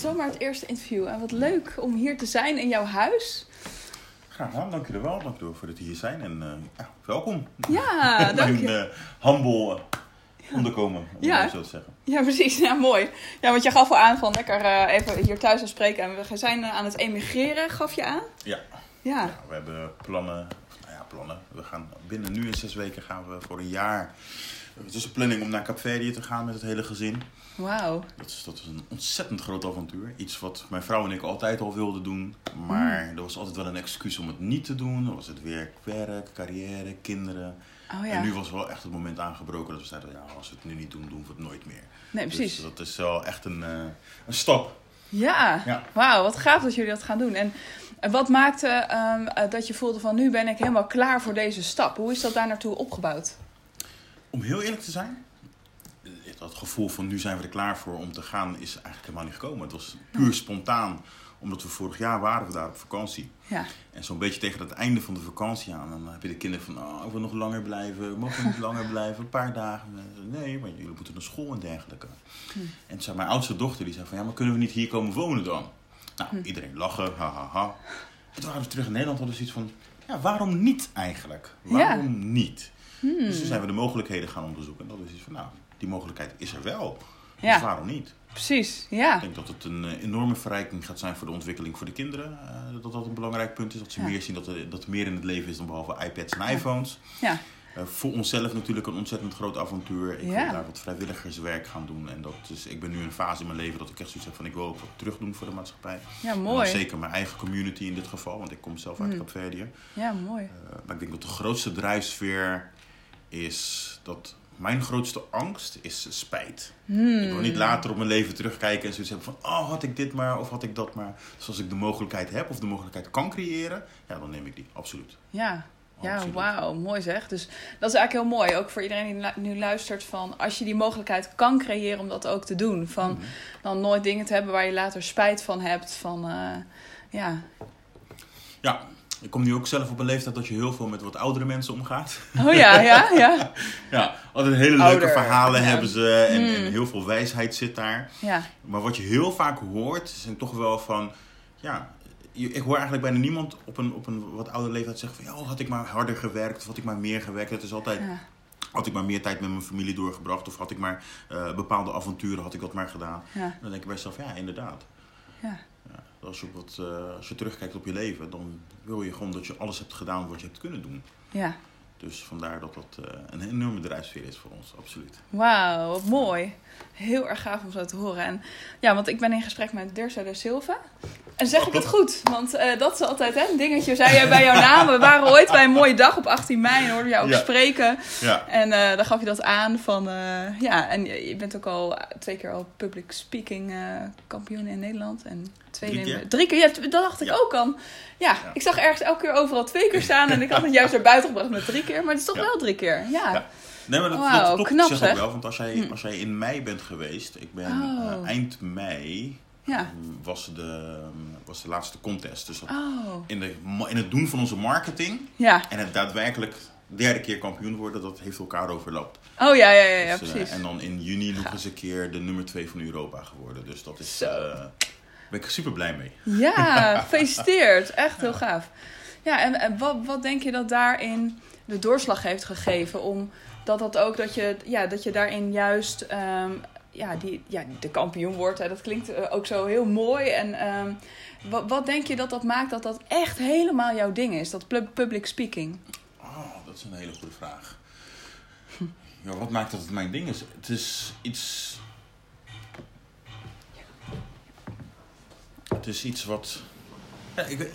zomaar het eerste interview. En wat leuk om hier te zijn in jouw huis. Graag gedaan, dank jullie wel. Dank jullie voor het hier zijn en uh, ja, welkom. Ja, dank je. Mijn uh, humble uh, onderkomen, om Ja. zo te zeggen. Ja, precies. Ja, mooi. Ja, want je gaf al aan van lekker eh, even hier thuis aan spreken. En we zijn eh, aan het emigreren, gaf je aan? Ja. Ja. Ja, we hebben plannen, nou ja, plannen. We gaan binnen nu in zes weken gaan we voor een jaar. Het is een planning om naar Kaapverdië te gaan met het hele gezin. Wauw. Dat is, dat is een ontzettend groot avontuur. Iets wat mijn vrouw en ik altijd al wilden doen. Maar er was altijd wel een excuus om het niet te doen. Dan was het werk, werk, carrière, kinderen. Oh ja. En nu was wel echt het moment aangebroken dat we zeiden... Ja, als we het nu niet doen, doen we het nooit meer. Nee, precies. Dus dat is wel echt een, eh, een stap. Ja, Ja. wauw, wat gaaf dat jullie dat gaan doen. En en wat maakte ehm, eh, dat je voelde van nu ben ik helemaal klaar voor deze stap? Hoe is dat daar naartoe opgebouwd? Om heel eerlijk te zijn... Dat gevoel van nu zijn we er klaar voor om te gaan is eigenlijk helemaal niet gekomen. Het was puur spontaan. Omdat we vorig jaar waren we daar op vakantie. Ja, En zo'n beetje tegen het einde van de vakantie aan, dan heb je de kinderen van, oh, ik wil nog langer blijven, mogen we niet langer blijven, een paar dagen. Nee, maar jullie moeten naar school en dergelijke. En toen zei mijn oudste dochter, die zei van, ja, maar kunnen we niet hier komen wonen dan? Nou, iedereen lachen, ha, ha, ha. En toen waren we terug in Nederland, hadden we zoiets van, ja, waarom niet eigenlijk? Waarom niet? Dus toen zijn we de mogelijkheden gaan onderzoeken. En dat is iets van, nou, die mogelijkheid is er wel. Ja. Dus waarom niet? precies. Ja, Ik denk dat het een eh, enorme verrijking gaat zijn voor de ontwikkeling voor de kinderen. Eh, dat dat een belangrijk punt is. Dat ze Ja. meer zien dat er, dat er meer in het leven is dan behalve iPads en iPhones. ja, Eh, voor onszelf natuurlijk een ontzettend groot avontuur. Ik Ja. wil daar wat vrijwilligerswerk gaan doen. En dat is, ik ben nu in een fase in mijn leven dat ik echt zoiets heb van ik wil ook wat terug doen voor de maatschappij. ja, mooi. zeker mijn eigen community in dit geval, want ik kom zelf uit Mm. Kaapverdië. Ja, mooi. Eh, maar ik denk dat de grootste drijfsfeer is dat mijn grootste angst is spijt. Hmm. Ik wil niet later op mijn leven terugkijken en zoiets hebben van, oh had ik dit maar of had ik dat maar. Dus als ik de mogelijkheid heb of de mogelijkheid kan creëren, ja, dan neem ik die, absoluut. Ja, ja wauw, mooi zeg. Dus dat is eigenlijk heel mooi, ook voor iedereen die nu luistert, van als je die mogelijkheid kan creëren om dat ook te doen. Van Mhm. dan nooit dingen te hebben waar je later spijt van hebt. Van, eh, ja. Ja, ik kom nu ook zelf op een leeftijd dat je heel veel met wat oudere mensen omgaat. Oh ja, ja, ja. Ja, altijd hele leuke Ouder, verhalen ja. hebben ze en, Mm. en heel veel wijsheid zit daar. Ja, Maar wat je heel vaak hoort, zijn toch wel van, ja, ik hoor eigenlijk bijna niemand op een, op een wat oude leeftijd zeggen van, ja, had ik maar harder gewerkt of had ik maar meer gewerkt. Het is altijd, ja. had ik maar meer tijd met mijn familie doorgebracht of had ik maar eh, bepaalde avonturen, had ik dat maar gedaan. ja, Dan denk ik bij jezelf, ja, inderdaad. ja. Als, je wat, eh, als je terugkijkt op je leven, dan wil je gewoon dat je alles hebt gedaan wat je hebt kunnen doen. ja. Dus vandaar dat dat eh, een enorme drijfveer is voor ons, absoluut. Wauw, wat mooi. Heel erg gaaf om zo te horen. En ja, want ik ben in gesprek met Dirce de Silva. En zeg ik het goed? Want eh, dat is altijd hè, een dingetje. Zei jij bij jouw naam. We waren ooit bij een mooie dag op 18 mei en hoorden jou ook Ja. spreken. Ja, En eh dan gaf je dat aan van, eh, ja, en je bent ook al twee keer al public speaking kampioen in Nederland. En twee Drie keer. Drie keer, ja, dat dacht ik Ja. ook al. Ja, ik zag ergens elke keer overal twee keer staan en ik had het juist naar buiten gebracht met drie keer. Maar het is toch wel drie keer, ja. Nee, maar dat, dat klopt knap, zeg ook wel. Want als jij, Hm. als jij in mei bent geweest, ik ben Oh. eind mei, Ja. mm, was, de, was de laatste contest. Dus Oh, in, de, in het doen van onze marketing ja. en het daadwerkelijk derde keer kampioen worden, dat heeft elkaar overlapt. Oh ja, ja, ja, ja Dus, eh, precies. en dan in juni nog eens een keer de nummer 2 van Europa geworden. Dus dat is, eh, ben ik super blij mee. Ja, gefeliciteerd. Echt heel gaaf. Ja, en, en wat, wat denk je dat daarin de doorslag heeft gegeven? Om dat dat ook dat je, ja, dat je daarin juist ehm, ja, die, ja, de kampioen wordt. Hè, dat klinkt eh, ook zo heel mooi. En ehm, wat, wat denk je dat dat maakt dat dat echt helemaal jouw ding is? Dat pu- public speaking. Oh, dat is een hele goede vraag. Ja, wat maakt dat het mijn ding is? Het is iets. Het is iets wat. Ja, ik,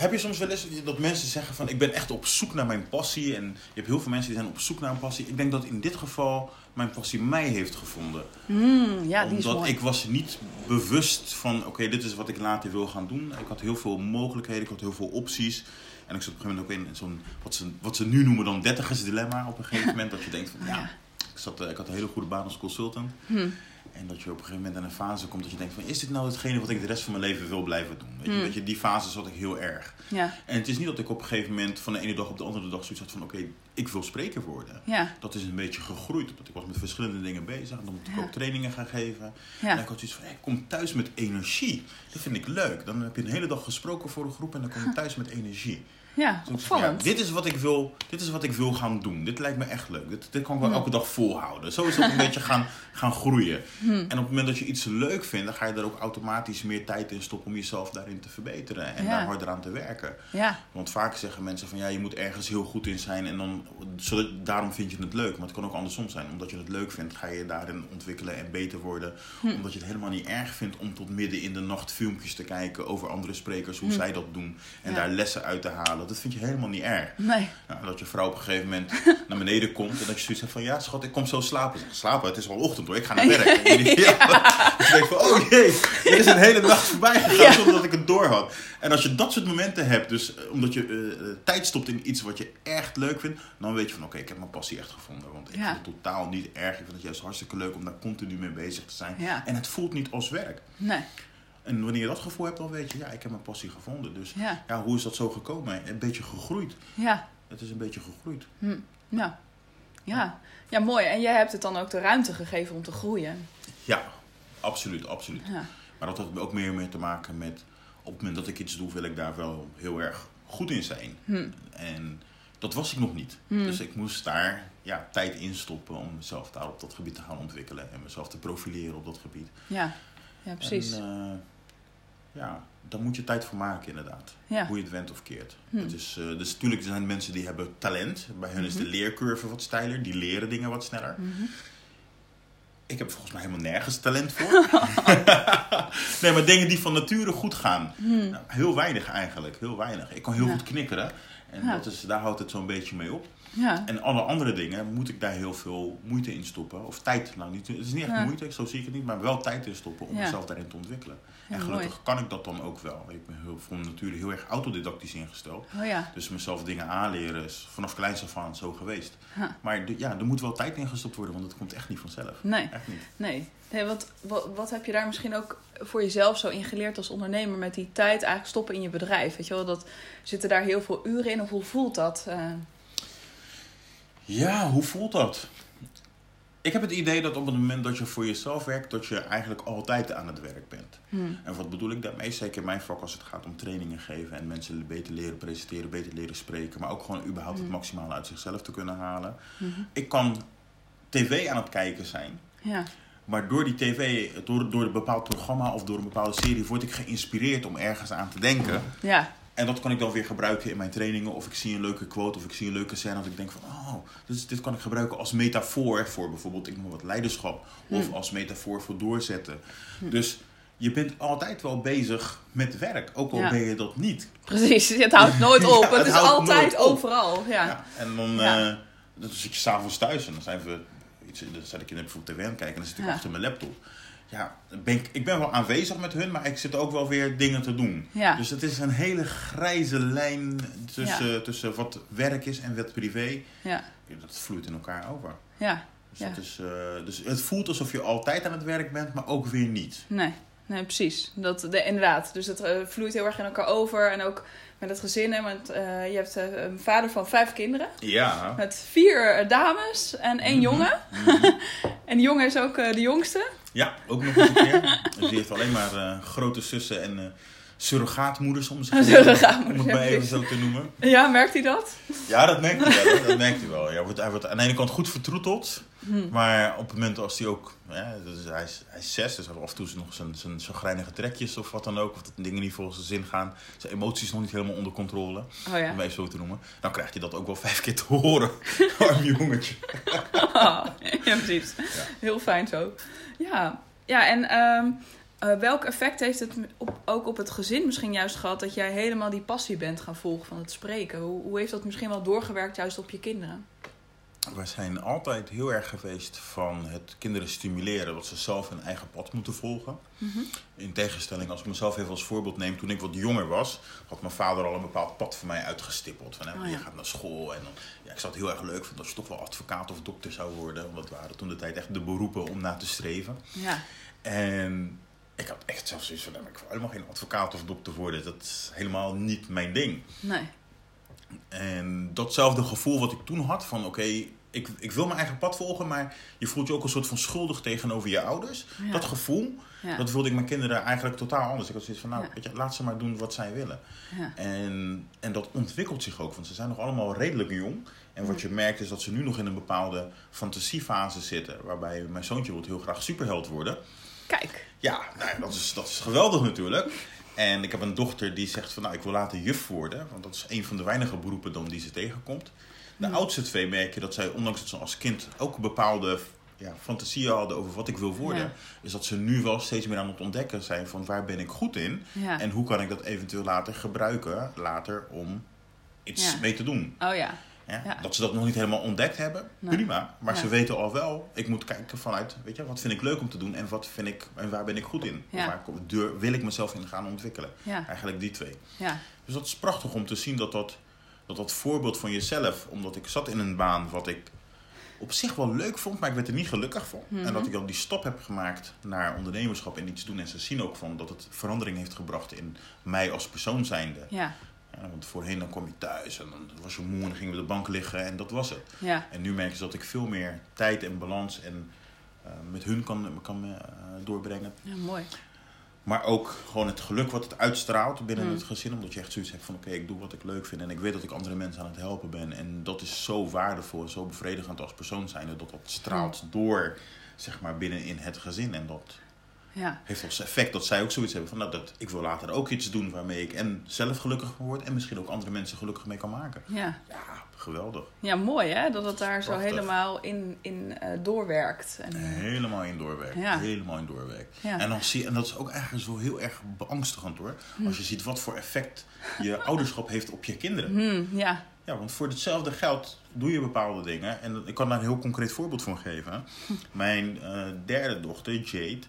heb je soms wel eens dat mensen zeggen van ik ben echt op zoek naar mijn passie en je hebt heel veel mensen die zijn op zoek naar een passie. Ik denk dat in dit geval mijn passie mij heeft gevonden. Hmm, ja, die is Omdat ik was niet bewust van, oké, dit is wat ik later wil gaan doen. Ik had heel veel mogelijkheden, ik had heel veel opties. En ik zat op een gegeven moment ook in zo'n, wat ze, wat ze nu noemen dan dertigers dilemma op een gegeven moment. Dat je denkt van, ja, Ja. ik, zat, eh, ik had een hele goede baan als consultant. Hmm. En dat je op een gegeven moment in een fase komt dat je denkt van... is dit nou hetgene wat ik de rest van mijn leven wil blijven doen? Weet je, Mm. dat je, die fase zat ik heel erg. Ja, En het is niet dat ik op een gegeven moment van de ene dag op de andere dag zoiets had van... oké, ik wil spreker worden. ja, Dat is een beetje gegroeid. Omdat ik was met verschillende dingen bezig. En dan moet ik Ja. ook trainingen gaan geven. En ik had zoiets van, hey, ik kom thuis met energie. Dat vind ik leuk. Dan heb je een hele dag gesproken voor een groep en dan kom je thuis met energie. Ja, opvallend. dit, is wat ik wil, dit is wat ik wil gaan doen. Dit lijkt me echt leuk. Dit, dit kan ik wel Hmm. elke dag volhouden. Zo is dat een beetje gaan, gaan groeien. Hmm. En op het moment dat je iets leuk vindt, dan ga je er ook automatisch meer tijd in stoppen om jezelf daarin te verbeteren. En Ja. daar harder aan te werken. Ja, Want vaak zeggen mensen van ja, je moet ergens heel goed in zijn en dan, zodat, daarom vind je het leuk. Maar het kan ook andersom zijn. Omdat je het leuk vindt, ga je daarin ontwikkelen en beter worden. Hm. Omdat je het helemaal niet erg vindt om tot midden in de nacht filmpjes te kijken over andere sprekers, hoe Hm. zij dat doen. En Ja. daar lessen uit te halen. Dat vind je helemaal niet erg. nee. Nou, dat je vrouw op een gegeven moment naar beneden komt en dat je zoiets hebt van ja, schat, ik kom zo slapen. Ik zeg, slapen, het is al ochtend hoor, ik ga naar werk. Ja. Dus je denkt van, oh jee, er is een hele nacht voorbij gegaan Ja. zonder dat ik het door had. En als je dat soort momenten hebt, dus eh, omdat je eh, eh, tijd stopt in iets wat je echt leuk vindt, dan weet je van oké, ik heb mijn passie echt gevonden. Want ik vind het totaal niet erg. Ik vind het juist hartstikke leuk om daar continu mee bezig te zijn. En het voelt niet als werk. Nee, En wanneer je dat gevoel hebt, dan weet je, ja, ik heb mijn passie gevonden. Dus ja, ja, hoe is dat zo gekomen? Een beetje gegroeid. ja. Het is een beetje gegroeid. Hm. Nou, ja. Ja, mooi. En jij hebt het dan ook de ruimte gegeven om te groeien. Ja, absoluut, absoluut. Ja, Maar dat had ook meer mee te maken met... op het moment dat ik iets doe, wil ik daar wel heel erg goed in zijn. hm. En dat was ik nog niet. Hm. Dus ik moest daar ja, tijd in stoppen om mezelf daar op dat gebied te gaan ontwikkelen. En mezelf te profileren op dat gebied. ja. Ja precies. En, eh, ja, daar moet je tijd voor maken inderdaad. Ja. Hoe je het went of keert. Hm. Het is, eh, dus natuurlijk er zijn mensen die hebben talent. Bij hen is de Mhm. leercurve wat steiler. Die leren dingen wat sneller. Mhm. Ik heb volgens mij helemaal nergens talent voor. nee, maar dingen die van nature goed gaan. Hm. Nou, heel weinig eigenlijk, heel weinig. Ik kan heel Ja. goed knikkeren. En Ja. dat is, daar houdt het zo'n beetje mee op. Ja. En alle andere dingen moet ik daar heel veel moeite in stoppen. Of tijd. Nou, niet, het is niet echt Ja. moeite, zo zie ik het niet. Maar wel tijd in stoppen om Ja. mezelf daarin te ontwikkelen. En mooi. gelukkig kan ik dat dan ook wel. Ik ben heel, van nature heel erg autodidactisch ingesteld. Oh ja. Dus mezelf dingen aanleren is vanaf kleins af aan zo geweest. Maar de- ja, er moet wel tijd in gestopt worden, want het komt echt niet vanzelf. Nee. Echt niet. Nee. nee wat, wat, wat heb je daar misschien ook voor jezelf zo in geleerd als ondernemer met die tijd eigenlijk stoppen in je bedrijf? Weet je wel, dat, zitten daar heel veel uren in of hoe voelt dat? Eh, Ja, hoe voelt dat? Ik heb het idee dat op het moment dat je voor jezelf werkt, dat je eigenlijk altijd aan het werk bent. hm. En wat bedoel ik daarmee? Zeker in mijn vak als het gaat om trainingen geven en mensen beter leren presenteren, beter leren spreken, maar ook gewoon überhaupt het Mm. maximale uit zichzelf te kunnen halen. Mhm. Ik kan tv aan het kijken zijn, Ja. maar door die tv, door, door een bepaald programma of door een bepaalde serie, word ik geïnspireerd om ergens aan te denken. Ja. En dat kan ik dan weer gebruiken in mijn trainingen. Of ik zie een leuke quote of ik zie een leuke scène. Dat ik denk van, oh, dus dit kan ik gebruiken als metafoor voor bijvoorbeeld, ik noem wat, leiderschap. Of Hmm. als metafoor voor doorzetten. Dus je bent altijd wel bezig met werk. Ook al Ja. ben je dat niet. Precies, het houdt nooit op. Ja, het, het is altijd overal. Ja. Ja. En dan, Ja. eh, dan zit je s'avonds thuis en dan zijn we, iets, dan zet ik in bijvoorbeeld tv aan kijken. En dan zit ik achter mijn laptop. Ja, ben ik, ik ben wel aanwezig met hun, maar ik zit ook wel weer dingen te doen. Ja. Dus het is een hele grijze lijn tussen, tussen wat werk is en wat privé. Ja. Ja, Dat vloeit in elkaar over. Ja. Dus, Ja. dat is, eh, dus het voelt alsof je altijd aan het werk bent, maar ook weer niet. Nee. Nee, precies. Dat, de, inderdaad. Dus het eh, vloeit heel erg in elkaar over. En ook met het gezin. Hè, want eh, je hebt een vader van vijf kinderen. Ja. Met vier dames en één Mhm. jongen. Mhm. En die jongen is ook de jongste. Ja, ook nog eens een keer. Dus die heeft alleen maar eh, grote zussen en eh surrogaatmoeders, om, zich, Surrogaatmoeders, om het maar even zo te noemen. Ja, merkt hij dat? Ja, dat merkt hij wel. Dat merkt hij wel. Ja, wordt, hij wordt aan de ene kant goed vertroeteld. Hm. Maar op het moment als hij ook... Ja, hij, is, hij is zes, dus af en toe nog zijn, zijn chagrijnige trekjes of wat dan ook. Of dat dingen niet volgens zijn zin gaan. Zijn emoties nog niet helemaal onder controle. Oh ja. Om het even zo te noemen. Dan krijgt hij dat ook wel vijf keer te horen. Arm jongetje. ja, precies. Ja. Heel fijn zo. Ja, ja en ehm, eh, welk effect heeft het op, ook op het gezin misschien juist gehad... dat jij helemaal die passie bent gaan volgen van het spreken? Hoe, hoe heeft dat misschien wel doorgewerkt juist op je kinderen? wij zijn altijd heel erg geweest van het kinderen stimuleren dat ze zelf hun eigen pad moeten volgen. Mhm. In tegenstelling, als ik mezelf even als voorbeeld neem, toen ik wat jonger was, had mijn vader al een bepaald pad voor mij uitgestippeld. Van, hè, Oh, ja. Je gaat naar school en dan, ja, ik zou het heel erg leuk vinden als je toch wel advocaat of dokter zou worden. Want dat waren toen de tijd echt de beroepen om naar te streven. Ja. En ik had echt zelfs zoiets van, ik wil helemaal geen advocaat of dokter worden. Dat is helemaal niet mijn ding. Nee. En datzelfde gevoel wat ik toen had van oké, ik, ik wil mijn eigen pad volgen, maar je voelt je ook een soort van schuldig tegenover je ouders. Ja. Dat gevoel, Ja. dat wilde ik mijn kinderen eigenlijk totaal anders. Ik had zoiets van, nou, Ja. weet je, laat ze maar doen wat zij willen. Ja. En, en dat ontwikkelt zich ook, want ze zijn nog allemaal redelijk jong. En wat je merkt is dat ze nu nog in een bepaalde fantasiefase zitten, waarbij mijn zoontje wil heel graag superheld worden. Kijk. Ja, nou ja, dat, is, dat is geweldig natuurlijk. En ik heb een dochter die zegt van nou, ik wil later juf worden. Want dat is een van de weinige beroepen dan die ze tegenkomt. De Hmm. oudste twee merk je dat zij, ondanks dat ze als kind ook bepaalde ja, fantasieën hadden over wat ik wil worden. Ja. Is dat ze nu wel steeds meer aan het ontdekken zijn van waar ben ik goed in. Ja. En hoe kan ik dat eventueel later gebruiken, later om iets mee te doen. Oh ja. Ja? Dat ze dat nog niet helemaal ontdekt hebben, Nee. prima. Maar Ja. ze weten al wel, ik moet kijken vanuit, weet je, wat vind ik leuk om te doen en wat vind ik en waar ben ik goed in? Ja. Waar deur- wil ik mezelf in gaan ontwikkelen? Eigenlijk die twee. Ja. Dus dat is prachtig om te zien dat dat, dat dat voorbeeld van jezelf, omdat ik zat in een baan wat ik op zich wel leuk vond, maar ik werd er niet gelukkig van. Mhm. En dat ik dan die stap heb gemaakt naar ondernemerschap en iets doen. En ze zien ook van dat het verandering heeft gebracht in mij als persoon zijnde. Ja. Want voorheen dan kwam je thuis en dan was je moe en dan ging je op de bank liggen en dat was het. Ja. En nu merk je dat ik veel meer tijd en balans en eh, met hun kan, kan eh, doorbrengen. Ja, mooi. Maar ook gewoon het geluk wat het uitstraalt binnen Mm. het gezin. Omdat je echt zoiets hebt van oké, ik doe wat ik leuk vind. En ik weet dat ik andere mensen aan het helpen ben. En dat is zo waardevol en zo bevredigend als persoon zijnde. Dat dat straalt door, zeg maar, binnen in het gezin. En dat Ja. heeft als effect dat zij ook zoiets hebben van nou, dat ik wil later ook iets doen waarmee ik en zelf gelukkig word. En misschien ook andere mensen gelukkig mee kan maken. Ja. Ja, geweldig. Ja, mooi hè, dat het daar zo helemaal in, in eh, doorwerkt. En, eh, Helemaal in doorwerkt. Ja. Helemaal in doorwerkt. Ja. En, dan zie, en dat is ook eigenlijk zo heel erg beangstigend hoor. Hm. Als je ziet wat voor effect je ouderschap heeft op je kinderen. hmm, ja. Ja, want voor hetzelfde geld doe je bepaalde dingen. En ik kan daar een heel concreet voorbeeld van geven. Mijn eh, derde dochter, Jade,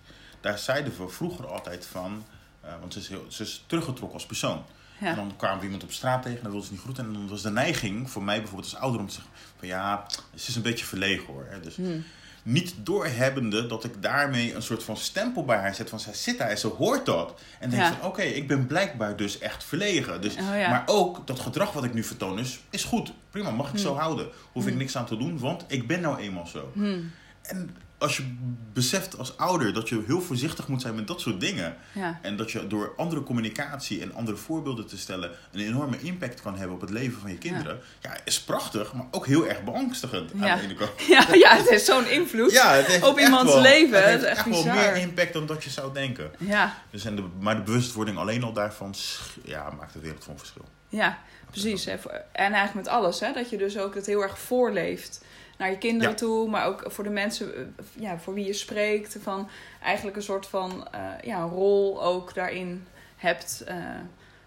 daar zeiden we vroeger altijd van... eh, want ze is, heel, ze is teruggetrokken als persoon. Ja. En dan kwamen we iemand op straat tegen en dan wilde ze niet groeten. En dan was de neiging voor mij bijvoorbeeld als ouder om te zeggen... van ja, ze is een beetje verlegen hoor. hè. Dus Hmm. niet doorhebbende dat ik daarmee een soort van stempel bij haar zet. Van zij zit daar en ze hoort dat. En denkt Ja. van oké, ik ben blijkbaar dus echt verlegen. Dus, Oh ja. Maar ook dat gedrag wat ik nu vertoon is, is goed. Prima, mag ik zo Hmm. houden. Hoef ik niks aan te doen, want ik ben nou eenmaal zo. Hmm. En als je beseft als ouder dat je heel voorzichtig moet zijn met dat soort dingen. Ja. En dat je door andere communicatie en andere voorbeelden te stellen een enorme impact kan hebben op het leven van je kinderen. Ja, is prachtig, maar ook heel erg beangstigend Ja. aan de ene kant. Ja, ja, het heeft zo'n invloed. Het heeft Op iemands wel- leven, Het het heeft is echt, echt wel meer impact dan dat je zou denken. Ja, Dus en de, maar de bewustwording alleen al daarvan ja, maakt een wereld van verschil. ja, precies. En eigenlijk met alles, hè. Dat je dus ook het heel erg voorleeft naar je kinderen Ja. toe, maar ook voor de mensen eh, ja, voor wie je spreekt. Van eigenlijk een soort van eh, ja, rol ook daarin hebt. eh,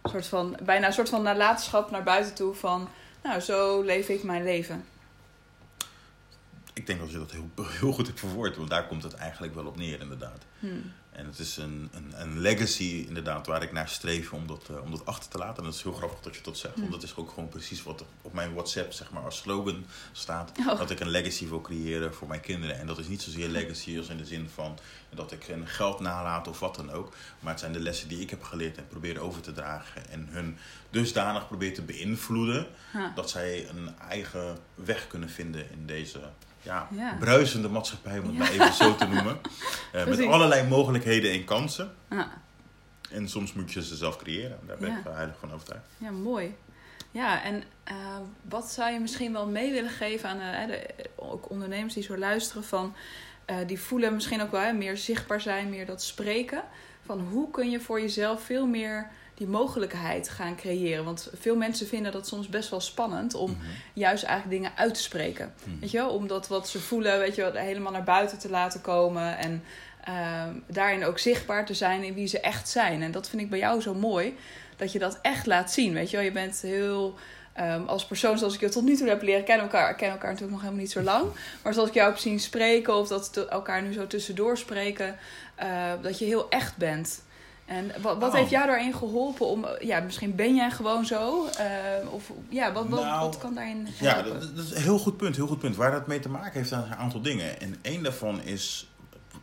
soort van, bijna een soort van nalatenschap naar buiten toe van, nou, zo leef ik mijn leven. Ik denk dat je dat heel, heel goed hebt verwoord, want daar komt het eigenlijk wel op neer, inderdaad. Hmm. En het is een, een, een legacy, inderdaad, waar ik naar streef om dat, eh, om dat achter te laten. En dat is heel grappig dat je dat zegt, want dat is ook gewoon precies wat op mijn WhatsApp, zeg maar, als slogan staat. Oh. Dat ik een legacy wil creëren voor mijn kinderen. En dat is niet zozeer legacy als in de zin van dat ik hun geld nalaat of wat dan ook. Maar het zijn de lessen die ik heb geleerd en probeer over te dragen. En hun dusdanig probeer te beïnvloeden dat zij een eigen weg kunnen vinden in deze ja, Ja. bruisende maatschappij, om het maar even zo te noemen. Eh, met allerlei mogelijkheden en kansen. En soms moet je ze zelf creëren. Daar ben ik wel heilig van overtuigd. Ja, mooi. Ja, en eh, wat zou je misschien wel mee willen geven aan eh, de, ook ondernemers die zo luisteren van... die voelen misschien ook wel hè, meer zichtbaar zijn, meer dat spreken. Van hoe kun je voor jezelf veel meer die mogelijkheid gaan creëren? Want veel mensen vinden dat soms best wel spannend om Mhm. juist eigenlijk dingen uit te spreken. Mhm. Weet je wel, om dat wat ze voelen, weet je wel, helemaal naar buiten te laten komen. En ehm, daarin ook zichtbaar te zijn in wie ze echt zijn. En dat vind ik bij jou zo mooi. Dat je dat echt laat zien. Weet je wel, je bent heel ehm, als persoon zoals ik je tot nu toe heb leren kennen. Elkaar kennen elkaar natuurlijk nog helemaal niet zo lang. Maar zoals ik jou heb zien spreken of dat we elkaar nu zo tussendoor spreken, eh, dat je heel echt bent. En wat, wat Oh. heeft jou daarin geholpen om, eh, ja, misschien ben jij gewoon zo, eh, of ja, wat, wat, Nou, wat kan daarin Ja, helpen? dat, dat is een heel goed punt, heel goed punt. Waar dat mee te maken heeft, zijn een aantal dingen. En één daarvan is,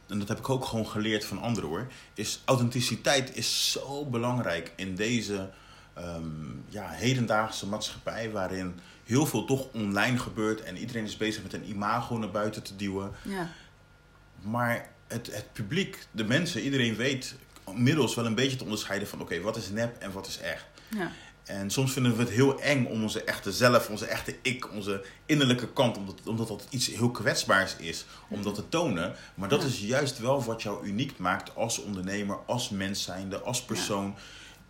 en dat heb ik ook gewoon geleerd van anderen hoor, is authenticiteit is zo belangrijk in deze ehm, ja, hedendaagse maatschappij waarin heel veel toch online gebeurt en iedereen is bezig met een imago naar buiten te duwen. Ja, Maar het, het publiek, de mensen, iedereen weet inmiddels wel een beetje te onderscheiden van oké, wat is nep en wat is echt. ja, En soms vinden we het heel eng om onze echte zelf, onze echte ik, onze innerlijke kant, omdat, omdat dat iets heel kwetsbaars is, om dat te tonen. Maar dat Ja. is juist wel wat jou uniek maakt als ondernemer, als mens zijnde, als persoon.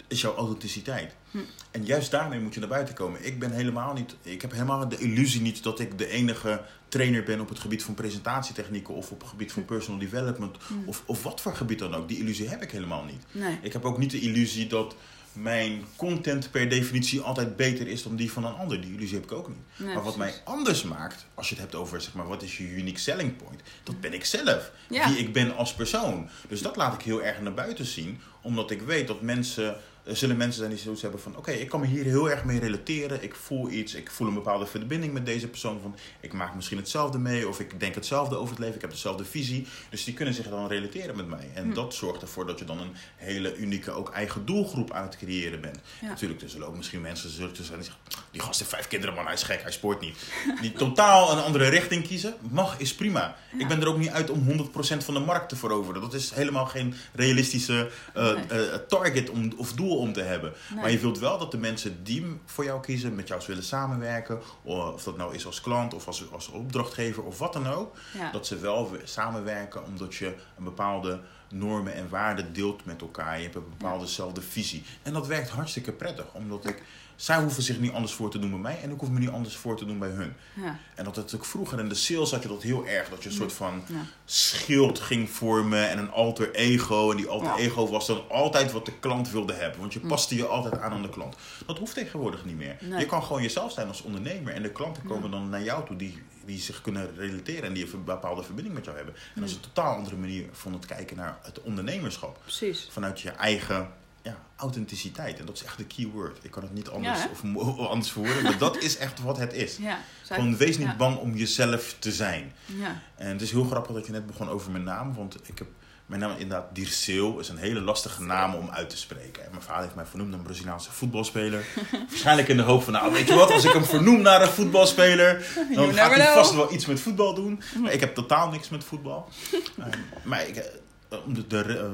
Is jouw authenticiteit. Hm. En juist daarmee moet je naar buiten komen. Ik ben helemaal niet, ik heb helemaal de illusie niet dat ik de enige trainer ben op het gebied van presentatietechnieken of op het gebied van personal development Hm. of, of wat voor gebied dan ook. Die illusie heb ik helemaal niet. nee. Ik heb ook niet de illusie dat mijn content per definitie altijd beter is dan die van een ander. Die illusie heb ik ook niet. Nee, maar wat precies. mij anders maakt, als je het hebt over zeg maar, wat is je unique selling point, dat ben ik zelf. Ja. Wie ik ben als persoon. Dus dat laat ik heel erg naar buiten zien, omdat ik weet dat mensen. Er zullen mensen zijn die zoiets hebben van: oké, ik kan me hier heel erg mee relateren. Ik voel iets, ik voel een bepaalde verbinding met deze persoon. Van, ik maak misschien hetzelfde mee, of ik denk hetzelfde over het leven, ik heb dezelfde visie. Dus die kunnen zich dan relateren met mij. En Hm. dat zorgt ervoor dat je dan een hele unieke, ook eigen doelgroep aan het creëren bent. Ja. Natuurlijk, er zullen ook misschien mensen zullen zijn die zeggen: die gast heeft vijf kinderen, man, hij is gek, hij sport niet. Die totaal een andere richting kiezen, mag, is prima. Ja. Ik ben er ook niet uit om 100% van de markt te veroveren. Dat is helemaal geen realistische eh, Nee. eh, target om, of doel om te hebben. Nee. Maar je wilt wel dat de mensen die voor jou kiezen, met jou willen samenwerken, of dat nou is als klant of als, als opdrachtgever of wat dan ook, Ja. dat ze wel we- samenwerken omdat je een bepaalde normen en waarden deelt met elkaar. Je hebt een bepaaldezelfde visie. En dat werkt hartstikke prettig, omdat ik, zij hoeven zich niet anders voor te doen bij mij en ik hoef me niet anders voor te doen bij hun. Ja. En dat natuurlijk vroeger in de sales had je dat heel erg, dat je een soort van Ja. schild ging vormen en een alter ego. En die alter Ja. ego was dan altijd wat de klant wilde hebben, want je paste je altijd aan aan de klant. Dat hoeft tegenwoordig niet meer. Nee. Je kan gewoon jezelf zijn als ondernemer en de klanten komen dan naar jou toe die, die zich kunnen relateren en die een bepaalde verbinding met jou hebben. En dat is een totaal andere manier van het kijken naar het ondernemerschap. Precies. Vanuit je eigen ja, authenticiteit. En dat is echt de key word. Ik kan het niet anders, Ja, of, anders verwoorden, maar dat is echt wat het is. Ja. Gewoon wees niet ja. bang om jezelf te zijn. Ja. En het is heel grappig dat je net begon over mijn naam. Want ik heb, mijn naam inderdaad, Dirceu, is een hele lastige naam om uit te spreken. En mijn vader heeft mij vernoemd naar een Braziliaanse voetbalspeler. Waarschijnlijk in de hoop van, nou weet je wat, als ik hem vernoem naar een voetbalspeler, dan gaat hij vast wel iets met voetbal doen. Maar ik heb totaal niks met voetbal. Eh, maar ik, eh, de, de, eh,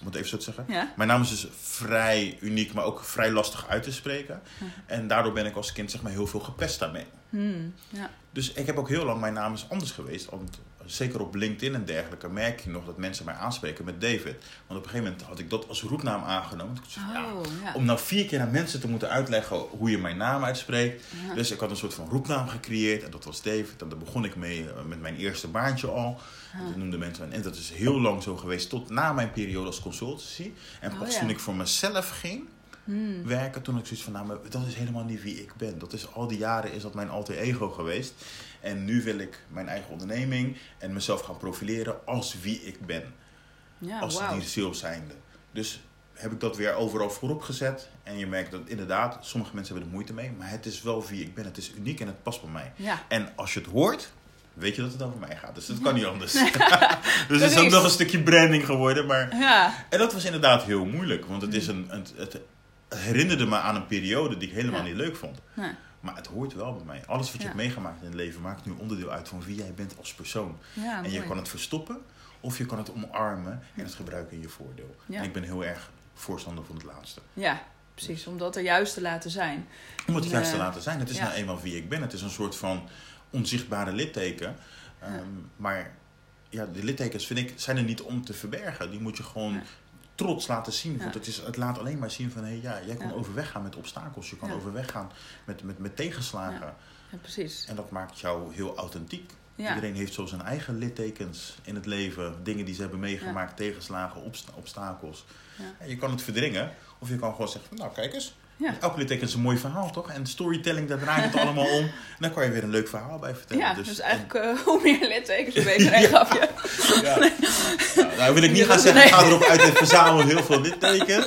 om het even zo te zeggen. Ja. Mijn naam is dus vrij uniek, maar ook vrij lastig uit te spreken. En daardoor ben ik als kind zeg maar, heel veel gepest daarmee. Hmm. Ja. Dus ik heb ook heel lang, mijn naam is anders geweest. Want zeker op LinkedIn en dergelijke merk je nog dat mensen mij aanspreken met David. Want op een gegeven moment had ik dat als roepnaam aangenomen. Zei, Oh, ja. om nou vier keer aan mensen te moeten uitleggen hoe je mijn naam uitspreekt. Ja. Dus ik had een soort van roepnaam gecreëerd en dat was David. En daar begon ik mee eh, met mijn eerste baantje al. Dat noemden mensen. En dat is heel lang zo geweest tot na mijn periode als consultancy. En Oh, pas toen ik voor mezelf ging Hmm. werken, toen ik zoiets van, nou, maar dat is helemaal niet wie ik ben. Dat is al die jaren is dat mijn alter ego geweest. En nu wil ik mijn eigen onderneming en mezelf gaan profileren als wie ik ben. Ja, als die sales zijnde. Dus heb ik dat weer overal voorop gezet. En je merkt dat inderdaad, sommige mensen hebben er moeite mee. Maar het is wel wie ik ben. Het is uniek en het past bij mij. Ja. En als je het hoort, weet je dat het over mij gaat. Dus dat kan niet anders. dus het is ook nog een stukje branding geworden. Maar Ja. en dat was inderdaad heel moeilijk, want het, is een, het, het herinnerde me aan een periode die ik helemaal Ja. niet leuk vond. Nee. Maar het hoort wel bij mij. Alles wat je Ja. hebt meegemaakt in het leven maakt nu onderdeel uit van wie jij bent als persoon. Ja, en je kan het verstoppen of je kan het omarmen en het gebruiken in je voordeel. Ja. En ik ben heel erg voorstander van het laatste. Ja, precies. Om dat er juist te laten zijn. Om het juist te eh, laten zijn. Het is nou eenmaal wie ik ben. Het is een soort van onzichtbare litteken. Ehm, Maar ja, de littekens vind ik, zijn er niet om te verbergen. Die moet je gewoon. Trots laten zien. Want het, is, het laat alleen maar zien van... Hey, ja, jij kan overweg gaan met obstakels. Je kan overweg gaan met, met, met tegenslagen. Ja. Precies. En dat maakt jou heel authentiek. Ja. Iedereen heeft zo zijn eigen littekens in het leven. Dingen die ze hebben meegemaakt, tegenslagen, obsta- obstakels. En je kan het verdringen. Of je kan gewoon zeggen, nou kijk eens. Ja. Elke litteken is een mooi verhaal, toch? En storytelling, daar draait het allemaal om. En daar kan je weer een leuk verhaal bij vertellen. Ja, dus, eigenlijk uh, hoe meer littekens, hoe beter. Nee, grapje. Ja. Nou, nou wil ik niet gaan zeggen, Nee. ga erop uit en verzamel heel veel littekens.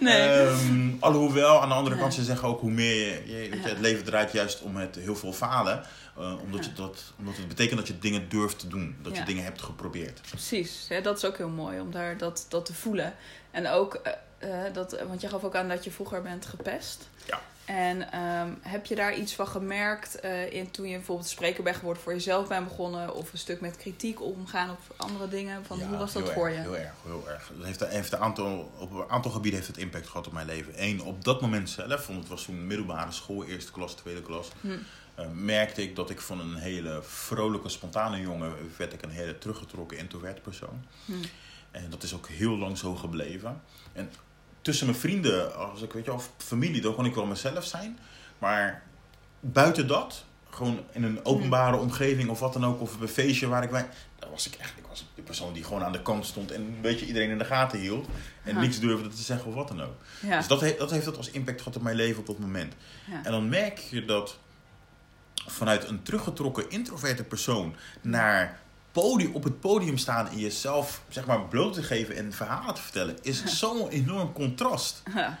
Nee. Ehm, alhoewel, aan de andere kant, ze zeggen ook hoe meer je, je, weet je, het leven draait juist om het heel veel falen. eh, omdat, je dat, omdat het betekent dat je dingen durft te doen. Dat je dingen hebt geprobeerd. Precies, hè, dat is ook heel mooi om daar dat, dat te voelen. En ook, eh, eh, dat, want je gaf ook aan dat je vroeger bent gepest. Ja. En ehm, heb je daar iets van gemerkt eh, in toen je bijvoorbeeld spreker bent geworden voor jezelf bent begonnen? Of een stuk met kritiek omgaan op andere dingen? Van, Ja, hoe was dat voor erg, je? Heel erg, heel erg. Het heeft, heeft een aantal, op een aantal gebieden heeft het impact gehad op mijn leven. Eén, op dat moment zelf, want het was toen middelbare school, eerste klas, tweede klas. Hm. eh, merkte ik dat ik van een hele vrolijke, spontane jongen werd ik een hele teruggetrokken introvert persoon. Hm. En dat is ook heel lang zo gebleven. En tussen mijn vrienden, als ik weet je, of familie, dan kon ik wel mezelf zijn. Maar buiten dat, gewoon in een openbare omgeving of wat dan ook, of een feestje waar ik bij. Dan was ik echt, ik was de persoon die gewoon aan de kant stond en een beetje iedereen in de gaten hield. En Ja. niks durfde te zeggen of wat dan ook. Ja. Dus dat, he- dat heeft dat als impact gehad op mijn leven op dat moment. ja. En dan merk je dat vanuit een teruggetrokken introverte persoon naar podium, op het podium staan en jezelf zeg maar bloot te geven en verhalen te vertellen, is zo'n enorm contrast. Ja.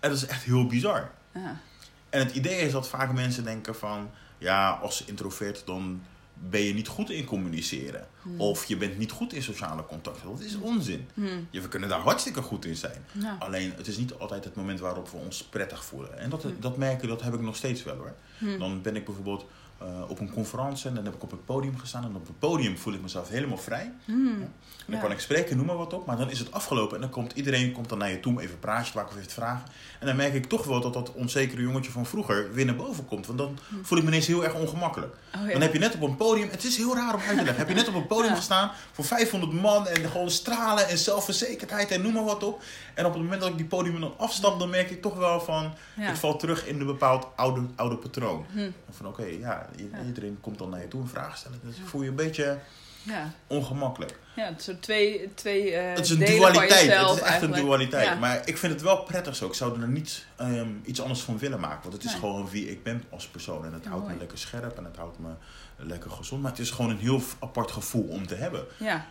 En dat is echt heel bizar. Ja. En het idee is dat vaak mensen denken van, ja, als introvert dan ben je niet goed in communiceren. Hmm. Of je bent niet goed in sociale contacten. Dat is onzin. Hm. Je, we kunnen daar hartstikke goed in zijn. Ja. Alleen, het is niet altijd het moment waarop we ons prettig voelen. En dat, dat merken, dat heb ik nog steeds wel hoor. Dan ben ik bijvoorbeeld eh, op een conferentie en dan heb ik op het podium gestaan. En op het podium voel ik mezelf helemaal vrij. Hm. En dan Ja. kan ik spreken, noem maar wat op. Maar dan is het afgelopen en dan komt iedereen komt dan naar je toe om even praatjes te maken of even te vragen. En dan merk ik toch wel dat dat onzekere jongetje van vroeger weer naar boven komt. Want dan voel ik me ineens heel erg ongemakkelijk. Oh, ja. Dan heb je net op een podium, het is heel raar om uit te leggen. Heb je net op een podium gestaan voor 500 man en gewoon stralen en zelfverzekerdheid en noem maar wat op. En op het moment dat ik die podium dan afstap, dan merk ik toch wel van, ik val terug in een bepaald oude, oude patroon. Hm. En van oké, Ja. Iedereen komt dan naar je toe een vraag stellen. Dus voel je een beetje Ja. ongemakkelijk. ja, het zijn twee, twee eh, Het is een dualiteit. jezelf Het is echt eigenlijk. een dualiteit. Maar ik vind het wel prettig zo. Ik zou er niet ehm, iets anders van willen maken. Want het is Nee. gewoon wie ik ben als persoon. En het houdt me lekker scherp en het houdt me lekker gezond. Maar het is gewoon een heel apart gevoel om te hebben. Ja.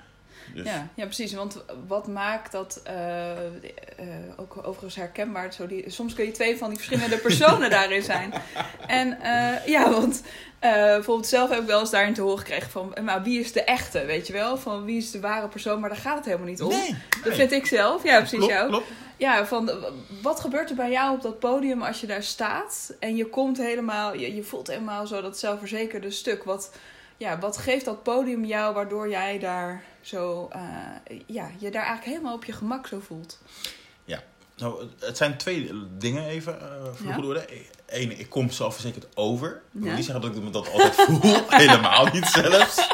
Dus, Ja, ja, precies. Want wat maakt dat eh, eh, ook overigens herkenbaar? Zo die, soms kun je twee van die verschillende personen daarin zijn. En eh, ja, want bijvoorbeeld zelf heb ik wel eens daarin te horen gekregen van... Maar wie is de echte, weet je wel? Van wie is de ware persoon? Maar daar gaat het helemaal niet om. Nee, Dat nee. vind ik zelf. Ja, precies klopt, jou. Ja, van wat gebeurt er bij jou op dat podium als je daar staat en je komt helemaal, je, je voelt helemaal zo dat zelfverzekerde stuk. Wat, ja, wat geeft dat podium jou waardoor jij daar zo, eh, ja, je daar eigenlijk helemaal op je gemak zo voelt? Nou, het- zijn twee dingen even voor Ja. Eén, ik kom zelfverzekerd over. Ik wil Ja. niet zeggen dat ik me dat altijd voel. Helemaal niet zelfs.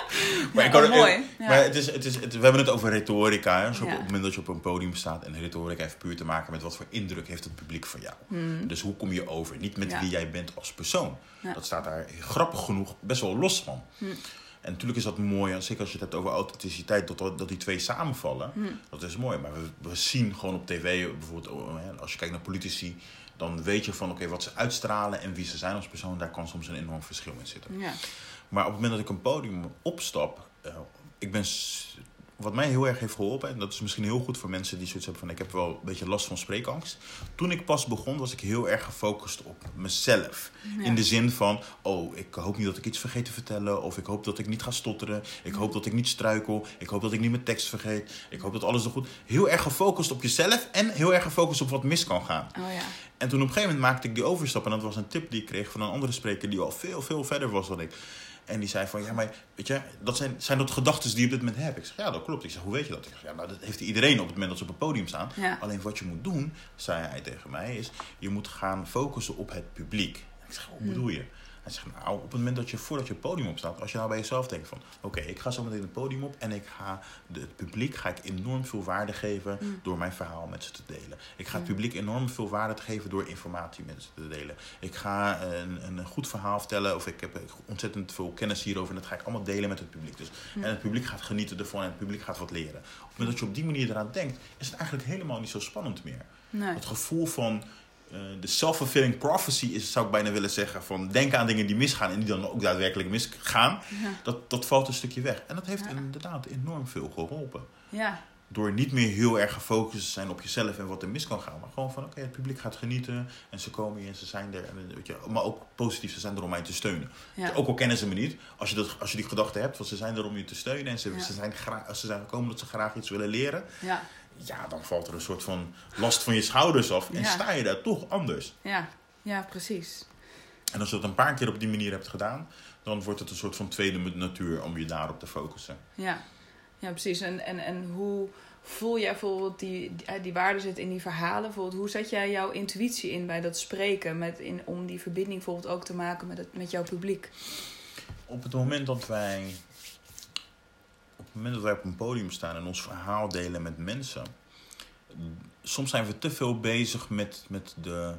Maar, ik kan, oh, mooi. maar het is, het is, het- we hebben het over retorica. Hè? Dus op het moment dat je op een podium staat. En retorica heeft puur te maken met wat voor indruk heeft het publiek van jou. Hmm. Dus hoe kom je over? Niet met wie jij bent als persoon. Dat staat daar grappig genoeg best wel los van. Hm. En natuurlijk is dat mooi, zeker als je het hebt over authenticiteit, dat, dat die twee samenvallen. Hm. Dat is mooi. Maar we, we zien gewoon op tv, bijvoorbeeld oh, als je kijkt naar politici, dan weet je van oké, wat ze uitstralen en wie ze zijn als persoon, daar kan soms een enorm verschil in zitten. Ja. Maar op het moment dat ik een podium opstap, eh, ik ben. Wat mij heel erg heeft geholpen, en dat is misschien heel goed voor mensen die zoiets hebben van ik heb wel een beetje last van spreekangst. Toen ik pas begon, was ik heel erg gefocust op mezelf. Ja. In de zin van, oh, ik hoop niet dat ik iets vergeet te vertellen. Of ik hoop dat ik niet ga stotteren. Ik hoop dat ik niet struikel. Ik hoop dat ik niet mijn tekst vergeet. Ik hoop dat alles er goed... Heel erg gefocust op jezelf en heel erg gefocust op wat mis kan gaan. Oh ja. En toen op een gegeven moment maakte ik die overstap. En dat was een tip die ik kreeg van een andere spreker die al veel, veel verder was dan ik. En die zei van, ja, maar weet je, dat zijn, zijn dat gedachten die je op dit moment hebt? Ik zeg, ja, dat klopt. Ik zeg, hoe weet je dat? Ik zeg, ja, nou, dat heeft iedereen op het moment dat ze op het podium staan. Ja. Alleen wat je moet doen, zei hij tegen mij, is je moet gaan focussen op het publiek. Ik zeg, hoe Hmm. bedoel je? Hij zegt, nou, op het moment dat je voordat je het podium opstaat, als je nou bij jezelf denkt van, oké, ik ga zo meteen het podium op en ik ga de, het publiek ga ik enorm veel waarde geven Mm. door mijn verhaal met ze te delen. Ik ga het publiek enorm veel waarde te geven door informatie met ze te delen. Ik ga een, een goed verhaal vertellen of ik heb ontzettend veel kennis hierover en dat ga ik allemaal delen met het publiek. Dus, Mm. En het publiek gaat genieten ervan en het publiek gaat wat leren. Op het moment dat je op die manier eraan denkt, is het eigenlijk helemaal niet zo spannend meer. Nee. Het gevoel van eh, de self-fulfilling prophecy is, zou ik bijna willen zeggen, van denken aan dingen die misgaan en die dan ook daadwerkelijk misgaan, Ja. dat, dat valt een stukje weg. En dat heeft Ja. inderdaad enorm veel geholpen. Ja. Door niet meer heel erg gefocust te zijn op jezelf en wat er mis kan gaan. Maar gewoon van, oké, het publiek gaat genieten en ze komen hier en ze zijn er. En, weet je, maar ook positief, ze zijn er om mij te steunen. Ook al kennen ze me niet, als je, dat, als je die gedachte hebt, van ze zijn er om je te steunen en ze, ze, zijn graag, ze zijn gekomen dat ze graag iets willen leren. Ja. Ja, dan valt er een soort van last van je schouders af en Ja. sta je daar toch anders. Ja. Ja, precies. En als je dat een paar keer op die manier hebt gedaan, dan wordt het een soort van tweede natuur om je daarop te focussen. Ja, ja precies. En, en, en hoe voel jij bijvoorbeeld die, die, die waarde zit in die verhalen? Bijvoorbeeld, hoe zet jij jouw intuïtie in bij dat spreken? Met in, om die verbinding bijvoorbeeld ook te maken met, het, met jouw publiek? Op het moment dat wij het moment dat wij op een podium staan en ons verhaal delen met mensen, soms zijn we te veel bezig met, met de,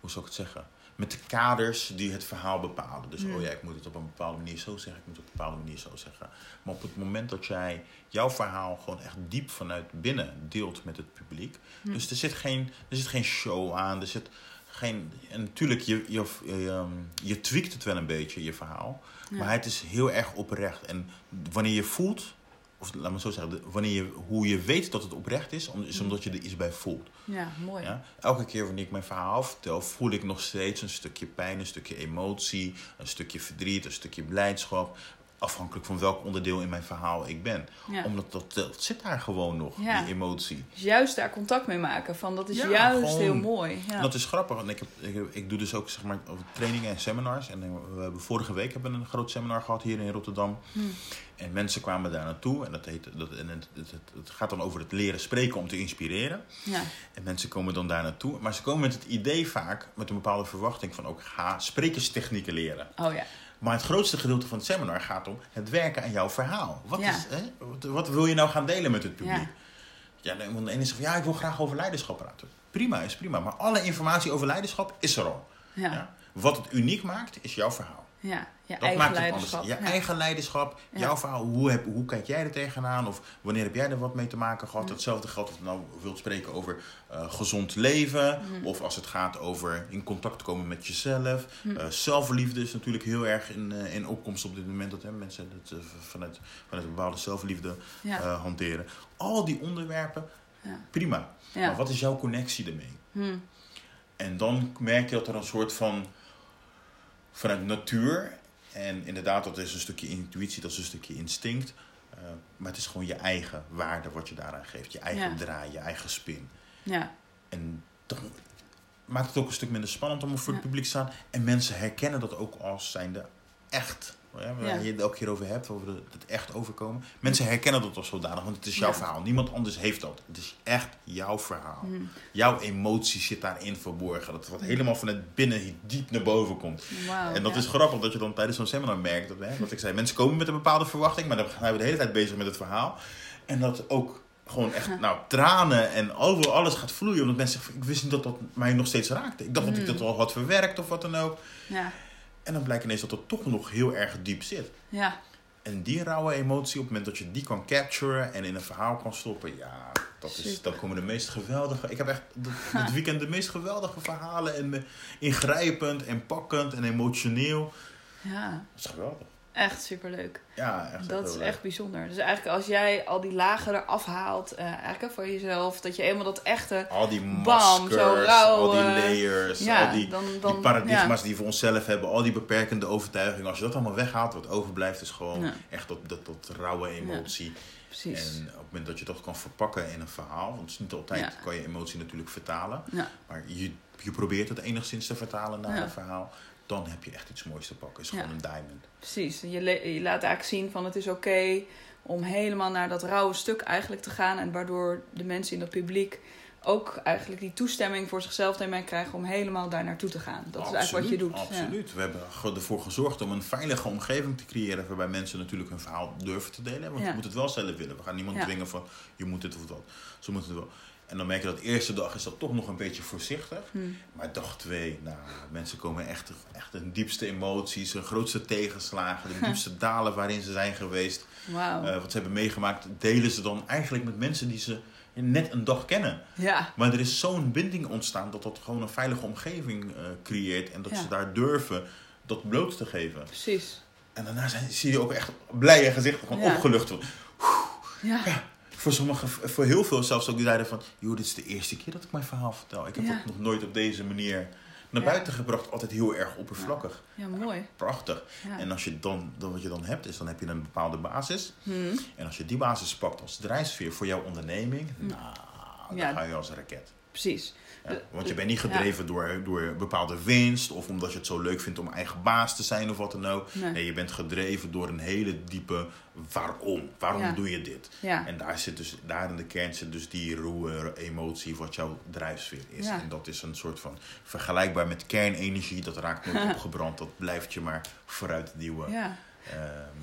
hoe zou ik het zeggen, met de kaders die het verhaal bepalen. Dus, Hmm. oh ja, ik moet het op een bepaalde manier zo zeggen, ik moet het op een bepaalde manier zo zeggen. Maar op het moment dat jij jouw verhaal gewoon echt diep vanuit binnen deelt met het publiek, Hmm. dus er zit, geen, er zit geen show aan, er zit geen, en natuurlijk, je, je, je, ehm, je tweakt het wel een beetje, je verhaal. Ja. Maar het is heel erg oprecht. En wanneer je voelt, of laat me zo zeggen, de- wanneer je, hoe je weet dat het oprecht is, om- is Mm. omdat je er iets bij voelt. Ja, mooi. Ja? Elke keer wanneer ik mijn verhaal vertel, voel ik nog steeds een stukje pijn, een stukje emotie, een stukje verdriet, een stukje blijdschap. Afhankelijk van welk onderdeel in mijn verhaal ik ben. Ja. Omdat dat, dat zit daar gewoon nog, Ja. die emotie. Dus juist daar contact mee maken. Van, dat is Ja, juist gewoon- heel mooi. En dat is grappig, want ik, heb, ik, heb- ik doe dus ook zeg maar, trainingen en seminars. En eh, we hebben vorige week hebben we een groot seminar gehad hier in Rotterdam. Hm. En mensen kwamen daar naartoe. En, dat heet, dat, en het, het, gaat dan over het leren spreken om te inspireren. Ja. En mensen komen dan daar naartoe. Maar ze komen met het idee vaak, met een bepaalde verwachting van ook ga sprekers technieken leren. Oh ja. Maar het grootste gedeelte van het seminar gaat om het werken aan jouw verhaal. Wat, Ja. is, hè, wat, wat wil je nou gaan delen met het publiek? Ja. Ja, de ene zegt van ja, ik wil graag over leiderschap praten. Prima, is prima. Maar alle informatie over leiderschap is er al. Ja? Wat het uniek maakt, is jouw verhaal. Ja. Je Dat eigen maakt het leiderschap. anders. Je Ja. eigen leiderschap, Ja. jouw verhaal. Hoe, heb, hoe kijk jij er tegenaan? Of wanneer heb jij er wat mee te maken gehad? Mm. Hetzelfde geldt als je nou wilt spreken over eh, gezond leven. Mm. Of als het gaat over in contact komen met jezelf. Mm. Eh, zelfliefde is natuurlijk heel erg in, eh, in opkomst op dit moment. Dat hè, mensen het vanuit, vanuit een bepaalde zelfliefde Ja. hanteren. Al die onderwerpen, Ja. prima. Ja. Maar wat is jouw connectie ermee? Hm. En dan merk je dat er een soort van vanuit natuur. En inderdaad, dat is een stukje intuïtie, dat is een stukje instinct. eh, maar het is gewoon je eigen waarde wat je daaraan geeft. Je eigen Ja. draai, je eigen spin. Ja. En dan maakt het ook een stuk minder spannend om voor het publiek te staan. En mensen herkennen dat ook als zijnde echt. Ja, waar je het elke keer over hebt, over het echt overkomen. Mensen herkennen dat als zodanig, want het is jouw verhaal. Niemand anders heeft dat. Het is echt jouw verhaal. Hm. Jouw emotie zit daarin verborgen. Dat wat helemaal vanuit binnen diep naar boven komt. En dat is grappig dat je dan tijdens zo'n seminar merkt. Dat, hè, wat ik zei, mensen komen met een bepaalde verwachting, maar dan zijn we de hele tijd bezig met het verhaal. En dat ook gewoon echt, nou, tranen en over alles gaat vloeien. Omdat mensen zeggen, ik wist niet dat dat mij nog steeds raakte. Ik dacht dat ik Mm. dat al had verwerkt of wat dan ook. Ja. En dan blijkt ineens dat het toch nog heel erg diep zit. Ja. En die rauwe emotie, op het moment dat je die kan capturen en in een verhaal kan stoppen, ja, dat is, dan komen de meest geweldige. Ik heb echt dit, weekend de meest geweldige verhalen en ingrijpend en pakkend en emotioneel. Ja. Dat is geweldig. Echt superleuk. Ja, echt. Dat is leuk. echt bijzonder. Dus eigenlijk als jij al die lagen eraf haalt, eh, eigenlijk voor jezelf, dat je eenmaal dat echte, Al die Bam, maskers, zo rauw, al die layers, ja, al die, dan, die paradigma's ja. die we voor onszelf hebben, al die beperkende overtuigingen. Als je dat allemaal weghaalt, wat overblijft is gewoon Ja. echt dat, dat, dat rauwe emotie. Precies. En op het moment dat je dat kan verpakken in een verhaal, want het is niet altijd kan je emotie natuurlijk vertalen, maar je, je probeert het enigszins te vertalen naar een verhaal, dan heb je echt iets moois te pakken. is Ja. gewoon een diamond. Precies. Je, je laat eigenlijk zien van het is oké om helemaal naar dat rauwe stuk eigenlijk te gaan. En waardoor de mensen in dat publiek ook eigenlijk die toestemming voor zichzelf daarmee krijgen om helemaal daar naartoe te gaan. Dat is eigenlijk wat je doet. Ja. Absoluut. We hebben ervoor gezorgd om een veilige omgeving te creëren waarbij mensen natuurlijk hun verhaal durven te delen. Want Ja. je moet het wel zelf willen. We gaan niemand dwingen van je moet dit of dat. Ze moeten het wel. En dan merk je dat de eerste dag is dat toch nog een beetje voorzichtig. Hmm. Maar dag twee, nou, mensen komen echt, echt hun diepste emoties, hun grootste tegenslagen, de diepste dalen waarin ze zijn geweest. Wauw. eh, wat ze hebben meegemaakt, delen ze dan eigenlijk met mensen die ze net een dag kennen. ja. Maar er is zo'n binding ontstaan dat dat gewoon een veilige omgeving eh, creëert. En dat Ja. ze daar durven dat bloot te geven. Precies. En daarna zijn, zie je ook echt blije gezichten, gewoon Ja. opgelucht. Ja. Voor sommigen, voor heel veel zelfs ook die zeiden van... joh, dit is de eerste keer dat ik mijn verhaal vertel. Ik heb Ja. het nog nooit op deze manier naar Ja. buiten gebracht. Altijd heel erg oppervlakkig. Ja, mooi. Prachtig. En als je dan, dan, wat je dan hebt, is dan heb je een bepaalde basis. Hmm. En als je die basis pakt als drijfveer voor jouw onderneming... nou, dan ga je als een raket. Precies. Ja, want je bent niet gedreven door, door bepaalde winst of omdat je het zo leuk vindt om eigen baas te zijn of wat dan ook. Nee. Nee, je bent gedreven door een hele diepe waarom. Waarom Ja. doe je dit? Ja. En daar, zit dus, daar in de kern zit dus die ruwe emotie wat jouw drijfsfeer is. Ja. En dat is een soort van vergelijkbaar met kernenergie. Dat raakt nooit opgebrand. Dat blijft je maar vooruit duwen ehm,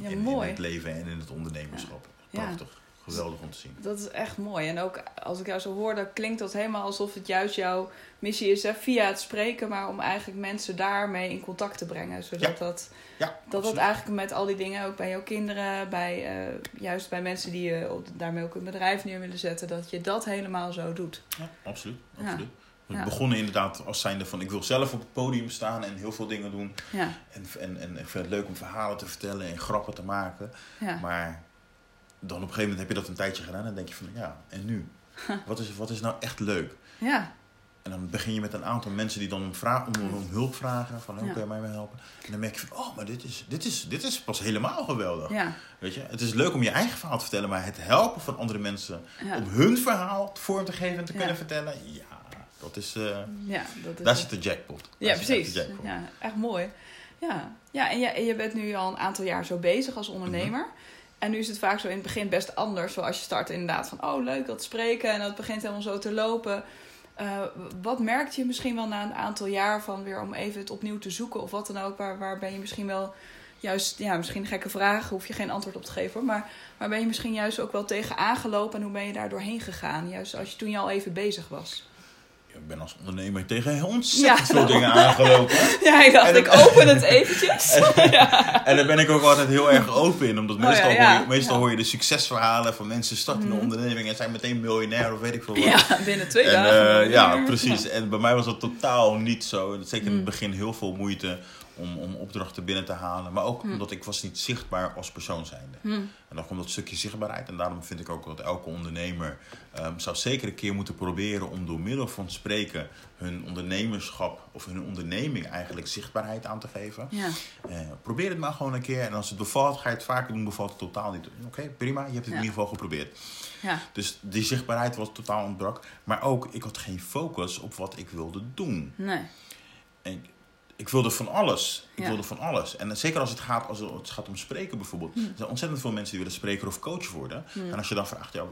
in, in het leven en in het ondernemerschap. Ja. Prachtig. Geweldig om te zien. Dat is echt mooi. En ook als ik jou zo hoor, dan klinkt dat helemaal alsof het juist jouw missie is, hè, via het spreken, maar om eigenlijk mensen daarmee in contact te brengen. Zodat Ja. dat, Ja, dat dat eigenlijk met al die dingen, ook bij jouw kinderen, bij, eh, juist bij mensen die je op- daarmee ook een bedrijf neer willen zetten, dat je dat helemaal zo doet. Ja, absoluut. Ja. absoluut. We Ja. begonnen inderdaad als zijnde van ik wil zelf op het podium staan en heel veel dingen doen. Ja, En, en, en ik vind het leuk om verhalen te vertellen en grappen te maken. ja, Maar dan op een gegeven moment heb je dat een tijdje gedaan en dan denk je van ja, en nu? Wat is, wat is nou echt leuk? ja, En dan begin je met een aantal mensen die dan om, vra- om, om hulp vragen. Van, hoe Ja. kan je mij mee helpen? En dan merk je van, oh, maar dit is, dit is, dit is pas helemaal geweldig. ja, Weet je? Het is leuk om je eigen verhaal te vertellen, maar het helpen van andere mensen ja. om hun verhaal vorm te geven en te kunnen vertellen, ja, dat is, eh, ja dat is daar zit de jackpot. Ja, Daar precies. jackpot. Ja, echt mooi. Ja, ja en je, en je bent nu al een aantal jaar zo bezig als ondernemer. Mhm. En nu is het vaak zo in het begin best anders. Zoals je start inderdaad van, oh leuk dat spreken. En dat begint helemaal zo te lopen. Eh, wat merkt je misschien wel na een aantal jaar van weer om even het opnieuw te zoeken? Of wat dan ook. Waar, waar ben je misschien wel juist, ja, misschien gekke vraag. Hoef je geen antwoord op te geven. Maar, maar ben je misschien juist ook wel tegen aangelopen. En hoe ben je daar doorheen gegaan? Juist als je toen je al even bezig was. Ik ben als ondernemer tegen ontzettend Ja. veel dingen aangelopen. Ja, ik dacht, En ik dan- open het eventjes. En daar ben ik ook altijd heel erg open in. Omdat Oh meestal, ja. Hoor, je, meestal hoor je de succesverhalen van mensen starten een Mhm. onderneming en zijn meteen miljonair of weet ik veel wat. Ja, binnen twee En, dagen. eh, ja, precies. En bij mij was dat totaal niet zo. Zeker in het Mm. begin heel veel moeite om, om opdrachten binnen te halen. Maar ook Mm. omdat ik was niet zichtbaar als persoon zijnde. Hm, En dan komt dat stukje zichtbaarheid. En daarom vind ik ook dat elke ondernemer ehm, zou zeker een keer moeten proberen om door middel van spreken hun ondernemerschap of hun onderneming eigenlijk zichtbaarheid aan te geven. ja, Eh, probeer het maar gewoon een keer. En als het bevalt, ga je het vaker doen. Bevalt het totaal niet. Oké, prima. Je hebt het Ja. in ieder geval geprobeerd. ja, Dus die zichtbaarheid was totaal ontbrak. Maar ook, ik had geen focus op wat ik wilde doen. nee. En ik wilde van alles. Ik wilde van alles. En zeker als het gaat, als het gaat om spreken bijvoorbeeld. Hm. Er zijn ontzettend veel mensen die willen spreker of coach worden. Hm. En als je dan vraagt, ja,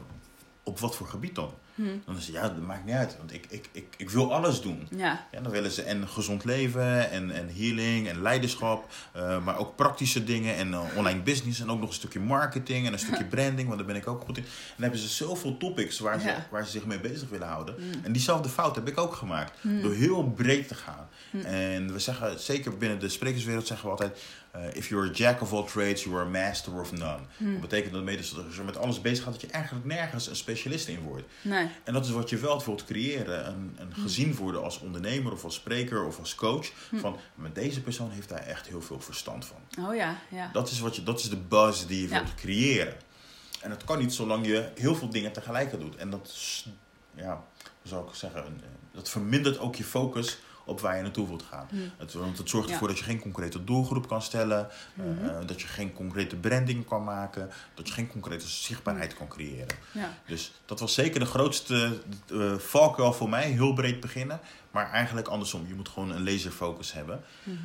op wat voor gebied dan? Hm, Dan is het, ja, dat maakt niet uit. Want ik, ik, ik, ik wil alles doen. ja, Ja, dan willen ze en gezond leven en, en healing en leiderschap. eh, maar ook praktische dingen en eh, online business. En ook nog een stukje marketing en een stukje branding. Want daar ben ik ook goed in. En dan hebben ze zoveel topics waar, ze, Ja. waar ze zich mee bezig willen houden. Hm. En diezelfde fout heb ik ook gemaakt. Hm. Door heel breed te gaan. En we zeggen, zeker binnen de sprekerswereld zeggen we altijd... eh, if you're a jack of all trades, you are a master of none. Dat betekent dat als je met alles bezig gaat... dat je eigenlijk nergens een specialist in wordt. nee. En dat is wat je wel wilt creëren. Een, een Hm. gezien worden als ondernemer of als spreker of als coach. Hm. Van, maar deze persoon heeft daar echt heel veel verstand van. Oh ja, ja. Dat is, wat je, dat is de buzz die je wilt creëren. En dat kan niet zolang je heel veel dingen tegelijk doet. En dat, ja, zou ik zeggen, een- dat vermindert ook je focus op waar je naartoe wilt gaan. Hm. Het, want het zorgt Ja. ervoor dat je geen concrete doelgroep kan stellen. eh, Mhm. eh, dat je geen concrete branding kan maken. Dat je geen concrete zichtbaarheid kan creëren. ja. Dus dat was zeker de grootste eh valkuil voor mij. Heel breed beginnen. Maar eigenlijk andersom. Je moet gewoon een laserfocus hebben. Mhm.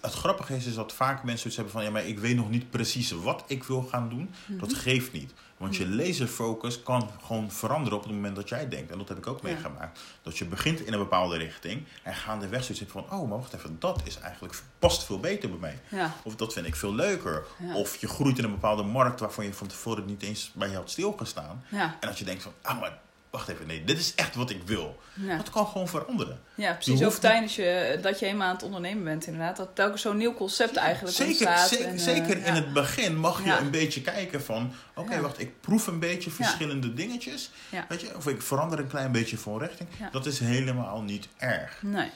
Het grappige is, is dat vaak mensen iets hebben van... ja, maar ik weet nog niet precies wat ik wil gaan doen. Mhm. Dat geeft niet. Want je laserfocus kan gewoon veranderen op het moment dat jij denkt. En dat heb ik ook meegemaakt. Dat je begint in een bepaalde richting. En gaandeweg zoiets hebt van... oh, maar wacht even. Dat is eigenlijk, past veel beter bij mij. Ja, Of dat vind ik veel leuker. Ja. Of je groeit in een bepaalde markt... waarvan je van tevoren niet eens bij je had stilgestaan. ja, En dat je denkt van, ah, maar wacht even, nee, dit is echt wat ik wil. Ja. Dat kan gewoon veranderen. Ja, precies. Ook tijdens je, dat je helemaal aan het ondernemen bent, inderdaad. Dat telkens zo'n nieuw concept eigenlijk Zeker, ontstaat. zeker, en, eh, zeker in ja. het begin mag je Ja. een beetje kijken van... Oké, wacht, ik proef een beetje verschillende dingetjes. Weet je, of ik verander een klein beetje van richting. Dat is helemaal niet erg. Nee.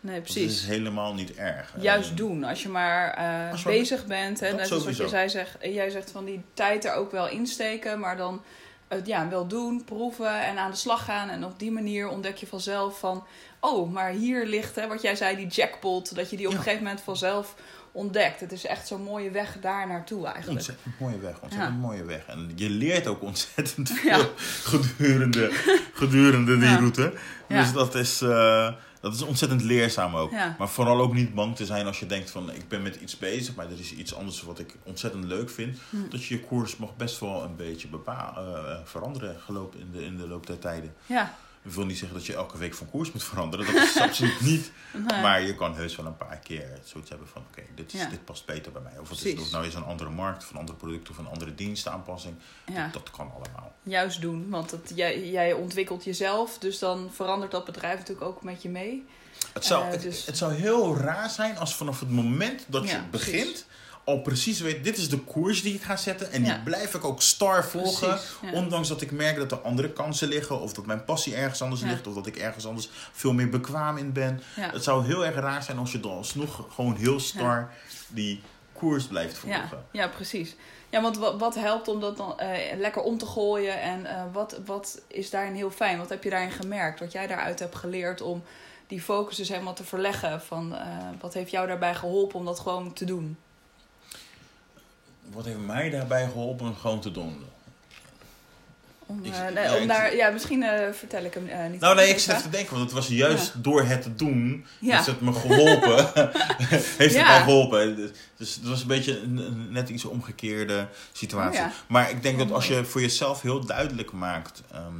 Nee, Dat is precies. helemaal niet erg. Juist Eh, doen. Als je maar eh, Als je maar- bezig bent. Hè, Dat net zoals wat je sowieso. zei, zegt, jij zegt van die tijd er ook wel insteken. Maar dan het ja, wel doen, proeven en aan de slag gaan. En op die manier ontdek je vanzelf van... Oh, maar hier ligt, hè, wat jij zei, die jackpot. Dat je die op Ja. een gegeven moment vanzelf ontdekt. Het is echt zo'n mooie weg daar naartoe eigenlijk. Ontzettend mooie weg, ontzettend Ja. mooie weg. En je leert ook ontzettend veel Ja. gedurende, gedurende die route. Dus dat is, eh, dat is ontzettend leerzaam ook. Ja. Maar vooral ook niet bang te zijn als je denkt van ik ben met iets bezig, maar er is iets anders wat ik ontzettend leuk vind. Hm. Dat je je koers mag best wel een beetje bepa- eh, veranderen gelopen in de, in de loop der tijden. Ja. Ik wil niet zeggen dat je elke week van koers moet veranderen. Dat is absoluut niet. Nee. Maar je kan heus wel een paar keer zoiets hebben van... oké, dit, is- Ja. dit past beter bij mij. Of het is, of nou is een andere markt, een andere product... of een andere dienstaanpassing. ja. Dat, dat kan allemaal. Juist doen. Want het, jij, jij ontwikkelt jezelf. Dus dan verandert dat bedrijf natuurlijk ook met je mee. Het zou, Eh, het, dus- het zou heel raar zijn als vanaf het moment dat Ja, je precies. Al precies weet, dit is de koers die ik ga zetten... en die Ja. blijf ik ook star volgen... Precies, ja. Ondanks dat ik merk dat er andere kansen liggen... of dat mijn passie ergens anders Ja. ligt... of dat ik ergens anders veel meer bekwaam in ben. Het zou heel erg raar zijn als je dan alsnog gewoon heel star... die koers blijft volgen. Ja, ja, precies. Ja, want wat, wat helpt om dat dan eh, lekker om te gooien? En eh, wat, wat is daarin heel fijn? Wat heb je daarin gemerkt? Wat jij daaruit hebt geleerd om die focus dus helemaal te verleggen? Van, eh, wat heeft jou daarbij geholpen om dat gewoon te doen? Wat heeft mij daarbij geholpen om gewoon te doen? Om, Ik- nee, ja, om daar, ja, misschien eh, vertel ik hem eh, niet. Nou nee, ik zit even te denken, want het was juist door het te doen, Ja. heeft het me geholpen. heeft het mij geholpen. Dus het was een beetje een, net iets omgekeerde situatie. Oh. Maar ik denk dat als je voor jezelf heel duidelijk maakt ehm,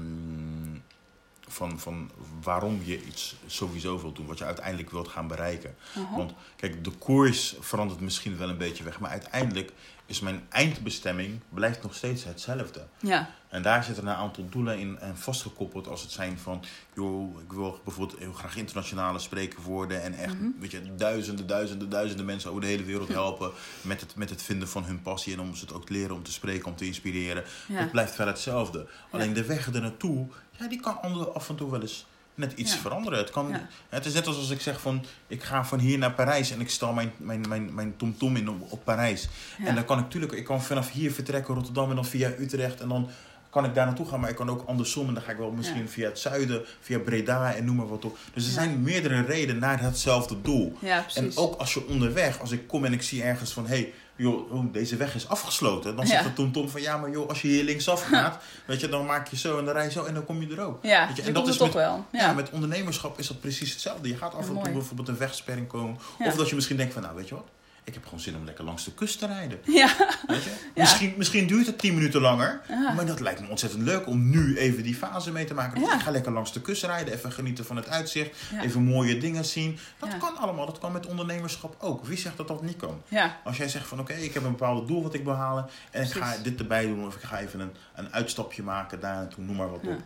van, van waarom je iets sowieso wilt doen, wat je uiteindelijk wilt gaan bereiken. Want kijk, de koers verandert misschien wel een beetje weg, maar uiteindelijk is mijn eindbestemming blijft nog steeds hetzelfde. Ja, En daar zitten een aantal doelen in en vastgekoppeld als het zijn van, joh, ik wil bijvoorbeeld heel graag internationale spreker worden en echt, Mhm. weet je, duizenden, duizenden, duizenden mensen over de hele wereld helpen met het, met het vinden van hun passie en om ze het ook te leren om te spreken, om te inspireren. ja. Het blijft wel hetzelfde. Alleen de weg er naartoe, ja, die kan af en toe wel eens net iets Ja. veranderen. Het, kan, Ja. het is net als als ik zeg van, ik ga van hier naar Parijs en ik stel mijn, mijn, mijn, mijn tomtom in op, op Parijs. Ja. En dan kan ik natuurlijk, ik kan vanaf hier vertrekken Rotterdam en dan via Utrecht en dan kan ik daar naartoe gaan. Maar ik kan ook andersom en dan ga ik wel misschien via het zuiden, via Breda en noem maar wat op. Dus er zijn meerdere redenen naar hetzelfde doel. En ook als je onderweg, als ik kom en ik zie ergens van, hé, hey, joh, oh, deze weg is afgesloten. Dan zegt de tomtom van, ja, maar joh, als je hier linksaf gaat, weet je, dan maak je zo en dan rij je zo en dan kom je er ook. ja, weet je, en dat is toch wel. Ja. Ja, met ondernemerschap is dat precies hetzelfde. Je gaat af en toe bijvoorbeeld een wegsperring komen. Of dat je misschien denkt van, nou, weet je wat, ik heb gewoon zin om lekker langs de kust te rijden. ja. Weet je? Misschien, misschien duurt het 10 minuten langer. Ja. Maar dat lijkt me ontzettend leuk om nu even die fase mee te maken. Dus Ja. ik ga lekker langs de kust rijden. Even genieten van het uitzicht. Even mooie dingen zien. Dat kan allemaal. Dat kan met ondernemerschap ook. Wie zegt dat dat niet kan? ja. Als jij zegt van oké, ik heb een bepaald doel wat ik wil halen. En ik ga dit erbij doen. Of ik ga even een, een uitstapje maken daar naartoe. Noem maar wat op.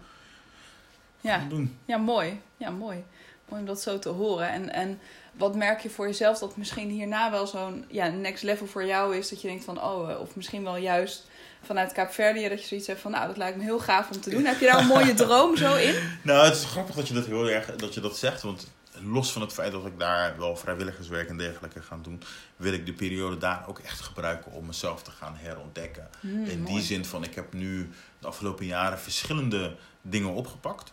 ja. Doen. Ja, mooi. Ja, mooi. Mooi om dat zo te horen. En, en wat merk je voor jezelf dat misschien hierna wel zo'n ja, next level voor jou is? Dat je denkt van, oh, eh, of misschien wel juist vanuit Kaapverdië dat je zoiets hebt van, nou, dat lijkt me heel gaaf om te doen. Heb je daar een mooie droom zo in? Nou, het is grappig dat je dat heel erg dat je dat zegt. Want los van het feit dat ik daar wel vrijwilligerswerk en dergelijke ga doen, wil ik de periode daar ook echt gebruiken om mezelf te gaan herontdekken. Hmm, In die zin van, ik heb nu de afgelopen jaren verschillende dingen opgepakt.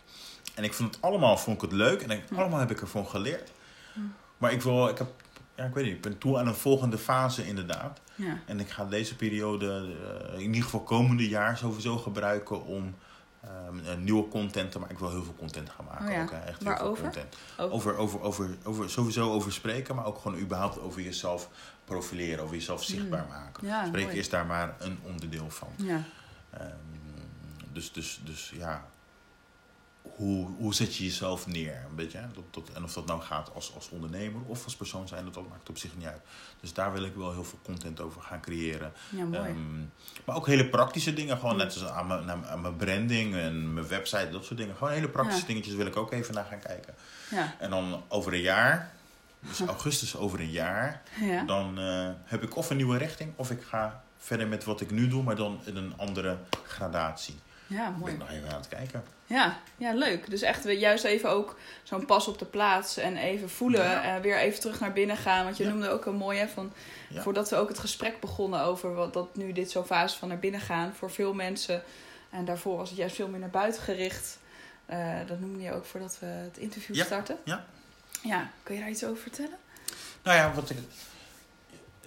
En ik vond het allemaal vond ik het leuk en ik, Hm. allemaal heb ik ervan geleerd. Hm. Maar ik wil, ik heb, ja, ik weet niet, ik ben toe aan een volgende fase inderdaad. Ja. En ik ga deze periode, eh, in ieder geval komende jaar, sowieso gebruiken om ehm, nieuwe content te maken. Ik wil heel veel content gaan maken. Oh ja. ook, hè, echt heel veel content. Over, over, over, over, sowieso over spreken, maar ook gewoon überhaupt over jezelf profileren, over jezelf zichtbaar maken. Mm. Ja, spreken mooi. is daar maar een onderdeel van. Ja. Ehm, dus, dus, dus ja, hoe, hoe zet je jezelf neer? Een beetje, hè? Dat, dat, en of dat nou gaat als, als ondernemer of als persoon zijn, dat, dat maakt op zich niet uit. Dus daar wil ik wel heel veel content over gaan creëren. Ja, mooi. Ehm, maar ook hele praktische dingen, gewoon net als aan mijn, aan mijn branding en mijn website, dat soort dingen. Gewoon hele praktische Ja. dingetjes wil ik ook even naar gaan kijken. ja. En dan over een jaar, dus augustus over een jaar, Ja. dan eh, heb ik of een nieuwe richting of ik ga verder met wat ik nu doe, maar dan in een andere gradatie. Ja, Ik ben mooi. nog even aan het kijken. Ja, ja, leuk. Dus echt juist even ook zo'n pas op de plaats en even voelen. Ja. eh, weer even terug naar binnen gaan. Want je Ja. noemde ook een mooi, hè, van, Ja. voordat we ook het gesprek begonnen over wat, dat nu dit zo'n fase van naar binnen gaan voor veel mensen. En daarvoor was het juist veel meer naar buiten gericht. Eh, dat noemde je ook voordat we het interview starten. ja. Ja, kun je daar iets over vertellen? Nou ja, wat ik,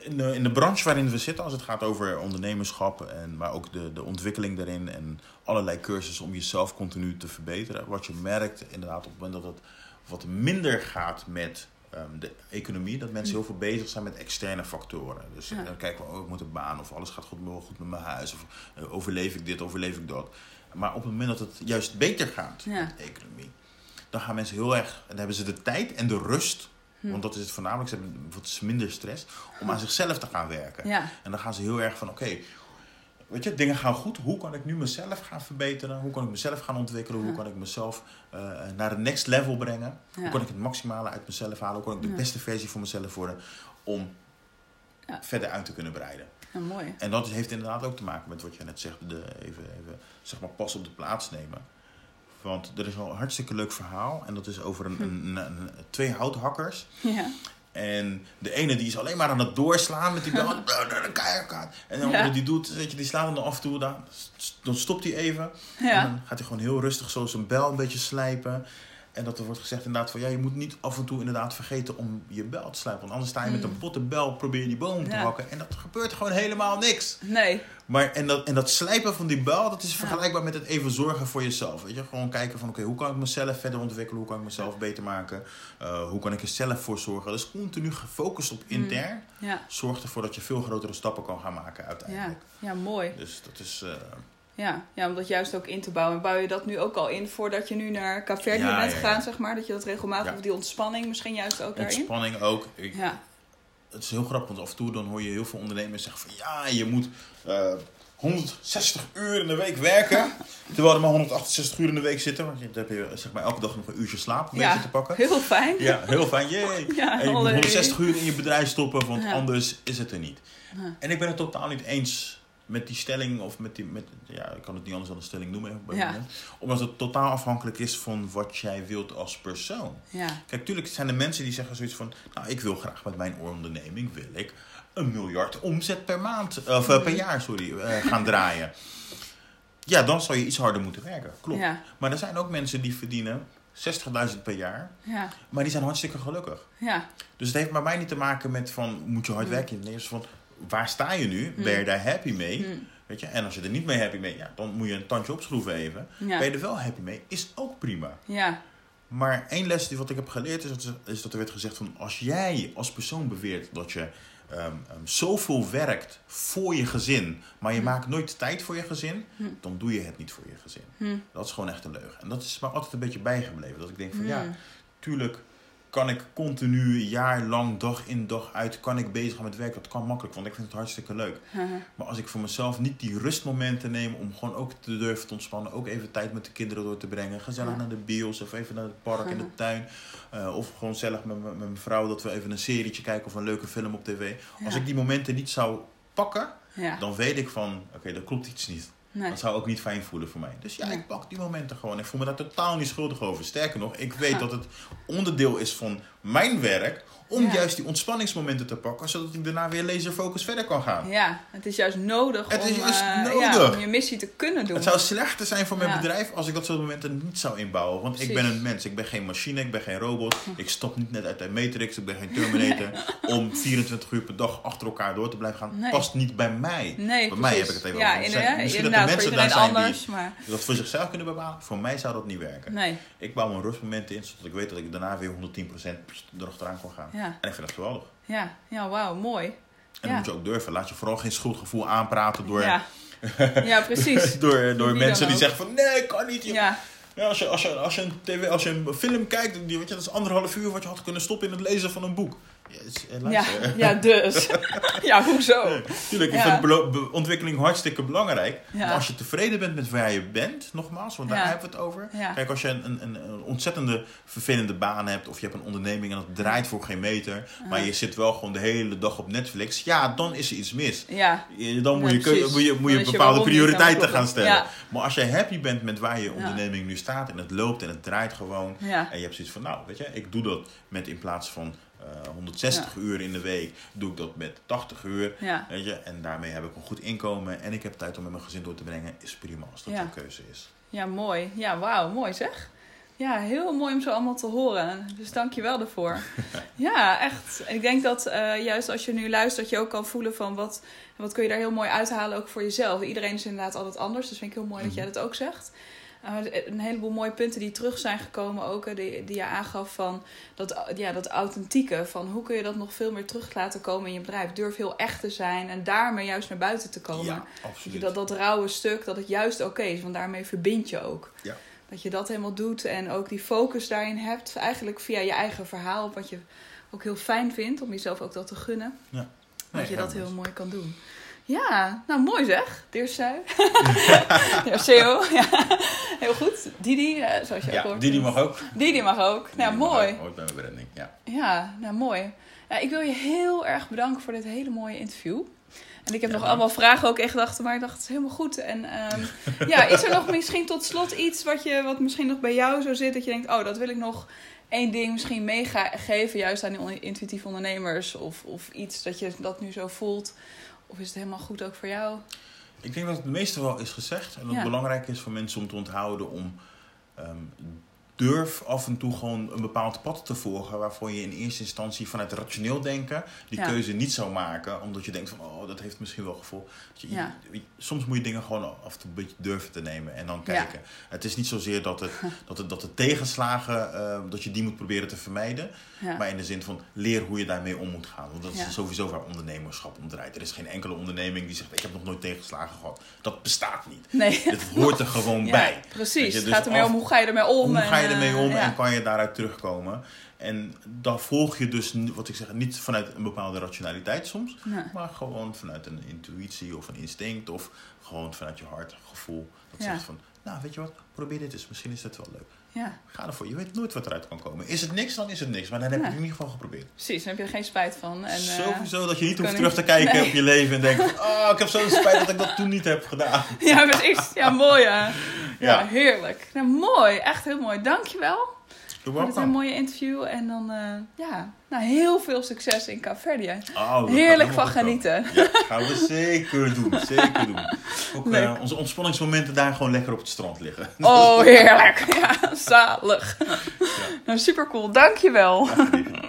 in, de, in de branche waarin we zitten, als het gaat over ondernemerschap, en, maar ook de, de ontwikkeling daarin en allerlei cursussen om jezelf continu te verbeteren. Wat je merkt inderdaad op het moment dat het wat minder gaat met ehm, de economie, dat mensen heel veel bezig zijn met externe factoren. Dus Ja. dan kijken we, oh, ik moet een baan of alles gaat goed, goed met mijn huis of eh, overleef ik dit, overleef ik dat. Maar op het moment dat het juist beter gaat Ja. met de economie, dan gaan mensen heel erg, en dan hebben ze de tijd en de rust Hm. want dat is het voornamelijk. Ze hebben wat minder stress om aan zichzelf te gaan werken. Ja, En dan gaan ze heel erg van: oké, weet je, dingen gaan goed. Hoe kan ik nu mezelf gaan verbeteren? Hoe kan ik mezelf gaan ontwikkelen? Hoe kan ik mezelf eh, naar het next level brengen? Hoe kan ik het maximale uit mezelf halen? Hoe kan ik de beste versie van mezelf worden om Ja. verder uit te kunnen breiden? Ja, mooi. En dat heeft inderdaad ook te maken met wat je net zegt, de, even, even zeg maar pas op de plaats nemen. Want er is wel een hartstikke leuk verhaal. En dat is over een, Hm. een, een- twee houthakkers. Ja, En de ene die is alleen maar aan het doorslaan met die bel. en de andere Ja. die doet, weet je, die slaat hem dan af en toe. Dan, dan stopt hij even. En dan gaat hij gewoon heel rustig zo zijn bel een beetje slijpen. En dat er wordt gezegd inderdaad van ja, je moet niet af en toe inderdaad vergeten om je bel te slijpen. Want anders sta je met een botte bel, probeer je die boom te Ja. hakken. En dat gebeurt gewoon helemaal niks. Nee. Maar, en, dat, en dat slijpen van die bel, dat is Ja. vergelijkbaar met het even zorgen voor jezelf. Weet je? Gewoon kijken van, oké, hoe kan ik mezelf verder ontwikkelen? Hoe kan ik mezelf beter maken? Uh, hoe kan ik er zelf voor zorgen? Dus continu gefocust op intern. Ja, Zorgt ervoor dat je veel grotere stappen kan gaan maken ja. uiteindelijk. ja mooi. Dus dat is... uh, Ja, ja, om dat juist ook in te bouwen. Bouw je dat nu ook al in voordat je nu naar Ja, bent ja. gegaan, zeg maar? Dat je dat regelmatig, of die ontspanning misschien juist ook daarin? ontspanning ook. Ik, Ja, Het is heel grappig, want af en toe dan hoor je heel veel ondernemers zeggen van... Ja, je moet uh, 160 uur in de week werken. terwijl er maar 168 uur in de week zitten. Want je- dan heb je zeg maar, elke dag nog een uurtje slaap een Ja. te pakken. heel fijn. Ja, heel fijn. Yay. Ja, En je moet allee. 160 uur in je bedrijf stoppen, want anders is het er niet. Ja. En ik ben het totaal niet eens met die stelling, of met die, met, ja, ik kan het niet anders dan een stelling noemen Ja. moment. Omdat het totaal afhankelijk is van wat jij wilt als persoon. Ja, Kijk, tuurlijk zijn er mensen die zeggen zoiets van, nou, ik wil graag met mijn onderneming, wil ik een miljard omzet per maand, of eh, per jaar, sorry, eh, gaan draaien. Ja, dan zou je iets harder moeten werken, klopt. ja, Maar er zijn ook mensen die verdienen 60.000 per jaar, ja, maar die zijn hartstikke gelukkig. ja, Dus het heeft bij mij niet te maken met van moet je hard Hmm. werken. Nee, het is van waar sta je nu? Ben je daar happy mee? Hm. Weet je? En als je er niet mee happy mee, ja, dan moet je een tandje opschroeven even. Ben je er wel happy mee, is ook prima. ja, Maar één les die wat ik heb geleerd is dat, is dat er werd gezegd van als jij als persoon beweert dat je ehm, ehm, zoveel werkt voor je gezin, maar je Hm. maakt nooit tijd voor je gezin, Hm. dan doe je het niet voor je gezin. Hm. Dat is gewoon echt een leugen. En dat is me altijd een beetje bijgebleven. Dat ik denk van ja, tuurlijk kan ik continu, jaar lang, dag in dag uit, kan ik bezig gaan met werk. Dat kan makkelijk, want ik vind het hartstikke leuk. Maar als ik voor mezelf niet die rustmomenten neem om gewoon ook te durven te ontspannen, ook even tijd met de kinderen door te brengen, gezellig naar de bios of even naar het park in de tuin, eh, of gewoon gezellig met, met mijn vrouw dat we even een serietje kijken of een leuke film op tv. Als ik die momenten niet zou pakken, Ja, dan weet ik van, oké, dat klopt iets niet. Nee. Dat zou ook niet fijn voelen voor mij. Dus ja, Nee. ik pak die momenten gewoon. Ik voel me daar totaal niet schuldig over. Sterker nog, ik weet Ja. dat het onderdeel is van mijn werk om Ja. juist die ontspanningsmomenten te pakken, zodat ik daarna weer laserfocus verder kan gaan. Ja, het is juist nodig Het is om, juist eh, nodig. ja, om je missie te kunnen doen. Het zou slechter zijn voor mijn Ja. bedrijf als ik dat soort momenten niet zou inbouwen. Want ik ben een mens, ik ben geen machine, ik ben geen robot. Ik stop niet net uit de Matrix, ik ben geen Terminator. om 24 uur per dag achter elkaar door te blijven gaan, Nee. past niet bij mij. Nee, bij mij heb ik het even ja, over. misschien dat voor mensen daar zijn anders, maar die dat voor zichzelf kunnen bepalen. Voor mij zou dat niet werken. nee, Ik bouw mijn rustmomenten in, zodat ik weet dat ik daarna weer 110% erachteraan kan gaan. ja, En ik vind dat geweldig. ja, ja, wauw, mooi. En Ja. dan moet je ook durven. Laat je vooral geen schuldgevoel aanpraten door, Ja, ja precies. door, door mensen die zeggen van nee, kan niet. Ja, Ja, als, je, als, je, als, je een TV, als je een film kijkt, die, weet je, dat is anderhalf uur wat je had kunnen stoppen in het lezen van een boek. Yes, eh, Ja, dus. ja, hoezo? Tuurlijk, ik Ja. vind ontwikkeling hartstikke belangrijk. Ja. Maar als je tevreden bent met waar je bent, nogmaals, want daar Ja. hebben we het over. Kijk, als je een, een, een ontzettende vervelende baan hebt, of je hebt een onderneming en dat draait voor geen meter, maar je zit wel gewoon de hele dag op Netflix, ja, dan is er iets mis. Ja, Je- Dan moet je, moet je, moet je je bepaalde prioriteiten gaan stellen. Maar als jij happy bent met waar je onderneming nu staat en het loopt en het draait gewoon, en je hebt zoiets van, nou, weet je, ik doe dat met in plaats van eh, 160 uur in de week, doe ik dat met 80 uur. ja. Weet je, en daarmee heb ik een goed inkomen en ik heb tijd om met mijn gezin door te brengen. Is prima als dat Ja. jouw keuze is. Ja, mooi. Ja, wauw, mooi zeg. Ja, heel mooi om zo allemaal te horen. Dus dank je wel daarvoor. ja, echt. En ik denk dat eh, juist als je nu luistert, je ook kan voelen van wat, wat kun je daar heel mooi uithalen ook voor jezelf. Iedereen is inderdaad altijd anders, dus vind ik heel mooi dat jij dat ook zegt. Eh, een heleboel mooie punten die terug zijn gekomen ook, die, die je aangaf van dat, ja, dat authentieke. Van hoe kun je dat nog veel meer terug laten komen in je bedrijf. Durf heel echt te zijn en daarmee juist naar buiten te komen. Ja, Dat, absoluut. dat, dat rauwe stuk, dat het juist oké is. Want daarmee verbind je ook. Ja. Dat je dat helemaal doet en ook die focus daarin hebt. Eigenlijk via je eigen verhaal. Wat je ook heel fijn vindt. Om jezelf ook dat te gunnen. Nee, dat je dat heel mooi kan doen. Ja, nou mooi zeg. Deersui. ja, CEO. Ja. Heel goed. Didi, eh, zoals je ook Ja, hoort. Didi mag ook. Didi mag ook. Nou, mag mooi. ook, Ooit bij mijn branding, ja. Ja, nou mooi. Ja, ik wil je heel erg bedanken voor dit hele mooie interview. En ik heb Ja, nog allemaal vragen ook echt gedacht, maar ik dacht het is helemaal goed. En ehm, ja, is er nog misschien tot slot iets wat, je, wat misschien nog bij jou zo zit, dat je denkt, oh, dat wil ik nog één ding misschien meegeven, juist aan die intuïtieve ondernemers, of, of iets dat je dat nu zo voelt? Of is het helemaal goed ook voor jou? Ik denk dat het meeste wel is gezegd. En dat Ja. het belangrijk is voor mensen om te onthouden om... ehm, durf af en toe gewoon een bepaald pad te volgen... waarvoor je in eerste instantie vanuit rationeel denken... die Ja. keuze niet zou maken. Omdat je denkt van, oh, dat heeft misschien wel gevoel. Je- Ja. Soms moet je dingen gewoon af en toe een beetje durven te nemen en dan Ja. kijken. Het is niet zozeer dat, het, dat, het, dat de tegenslagen... eh, dat je die moet proberen te vermijden. Maar in de zin van leer hoe je daarmee om moet gaan. Want dat is sowieso waar ondernemerschap om draait. Er is geen enkele onderneming die zegt: Ik heb nog nooit tegenslagen gehad. Dat bestaat niet. nee. Het hoort er gewoon bij. Precies. je, Het dus gaat ermee af- om hoe ga je ermee om. Hoe en, ga je ermee om ja. en kan je daaruit terugkomen? En dan volg je dus, wat ik zeg, niet vanuit een bepaalde rationaliteit soms. Nee. Maar gewoon vanuit een intuïtie of een instinct. Of gewoon vanuit je hart, gevoel. Dat Ja. zegt van, nou weet je wat, probeer dit eens. Misschien is dat wel leuk. Ja, Ga ervoor. Je weet nooit wat eruit kan komen. Is het niks, dan is het niks. Maar dan heb je het in ieder geval geprobeerd. precies. Dan heb je er geen spijt van. En, eh, Sowieso dat je niet hoeft terug te kijken Nee. op je leven en van, oh, ik heb zo'n spijt dat ik dat toen niet heb gedaan. Ja, precies. Ja, mooi hè. Ja, Ja. heerlijk. Nou, mooi. Echt heel mooi. Dankjewel Dit heel welcome. mooie interview. En dan, eh, ja, nou, heel veel succes in Caverdia. Oh, dat Heerlijk van genieten. Ja, gaan we zeker doen. Zeker doen. Ook eh, onze ontspanningsmomenten daar gewoon lekker op het strand liggen. Oh, heerlijk. Ja, zalig. Nou, super cool. Dankjewel. Alsjeblieft.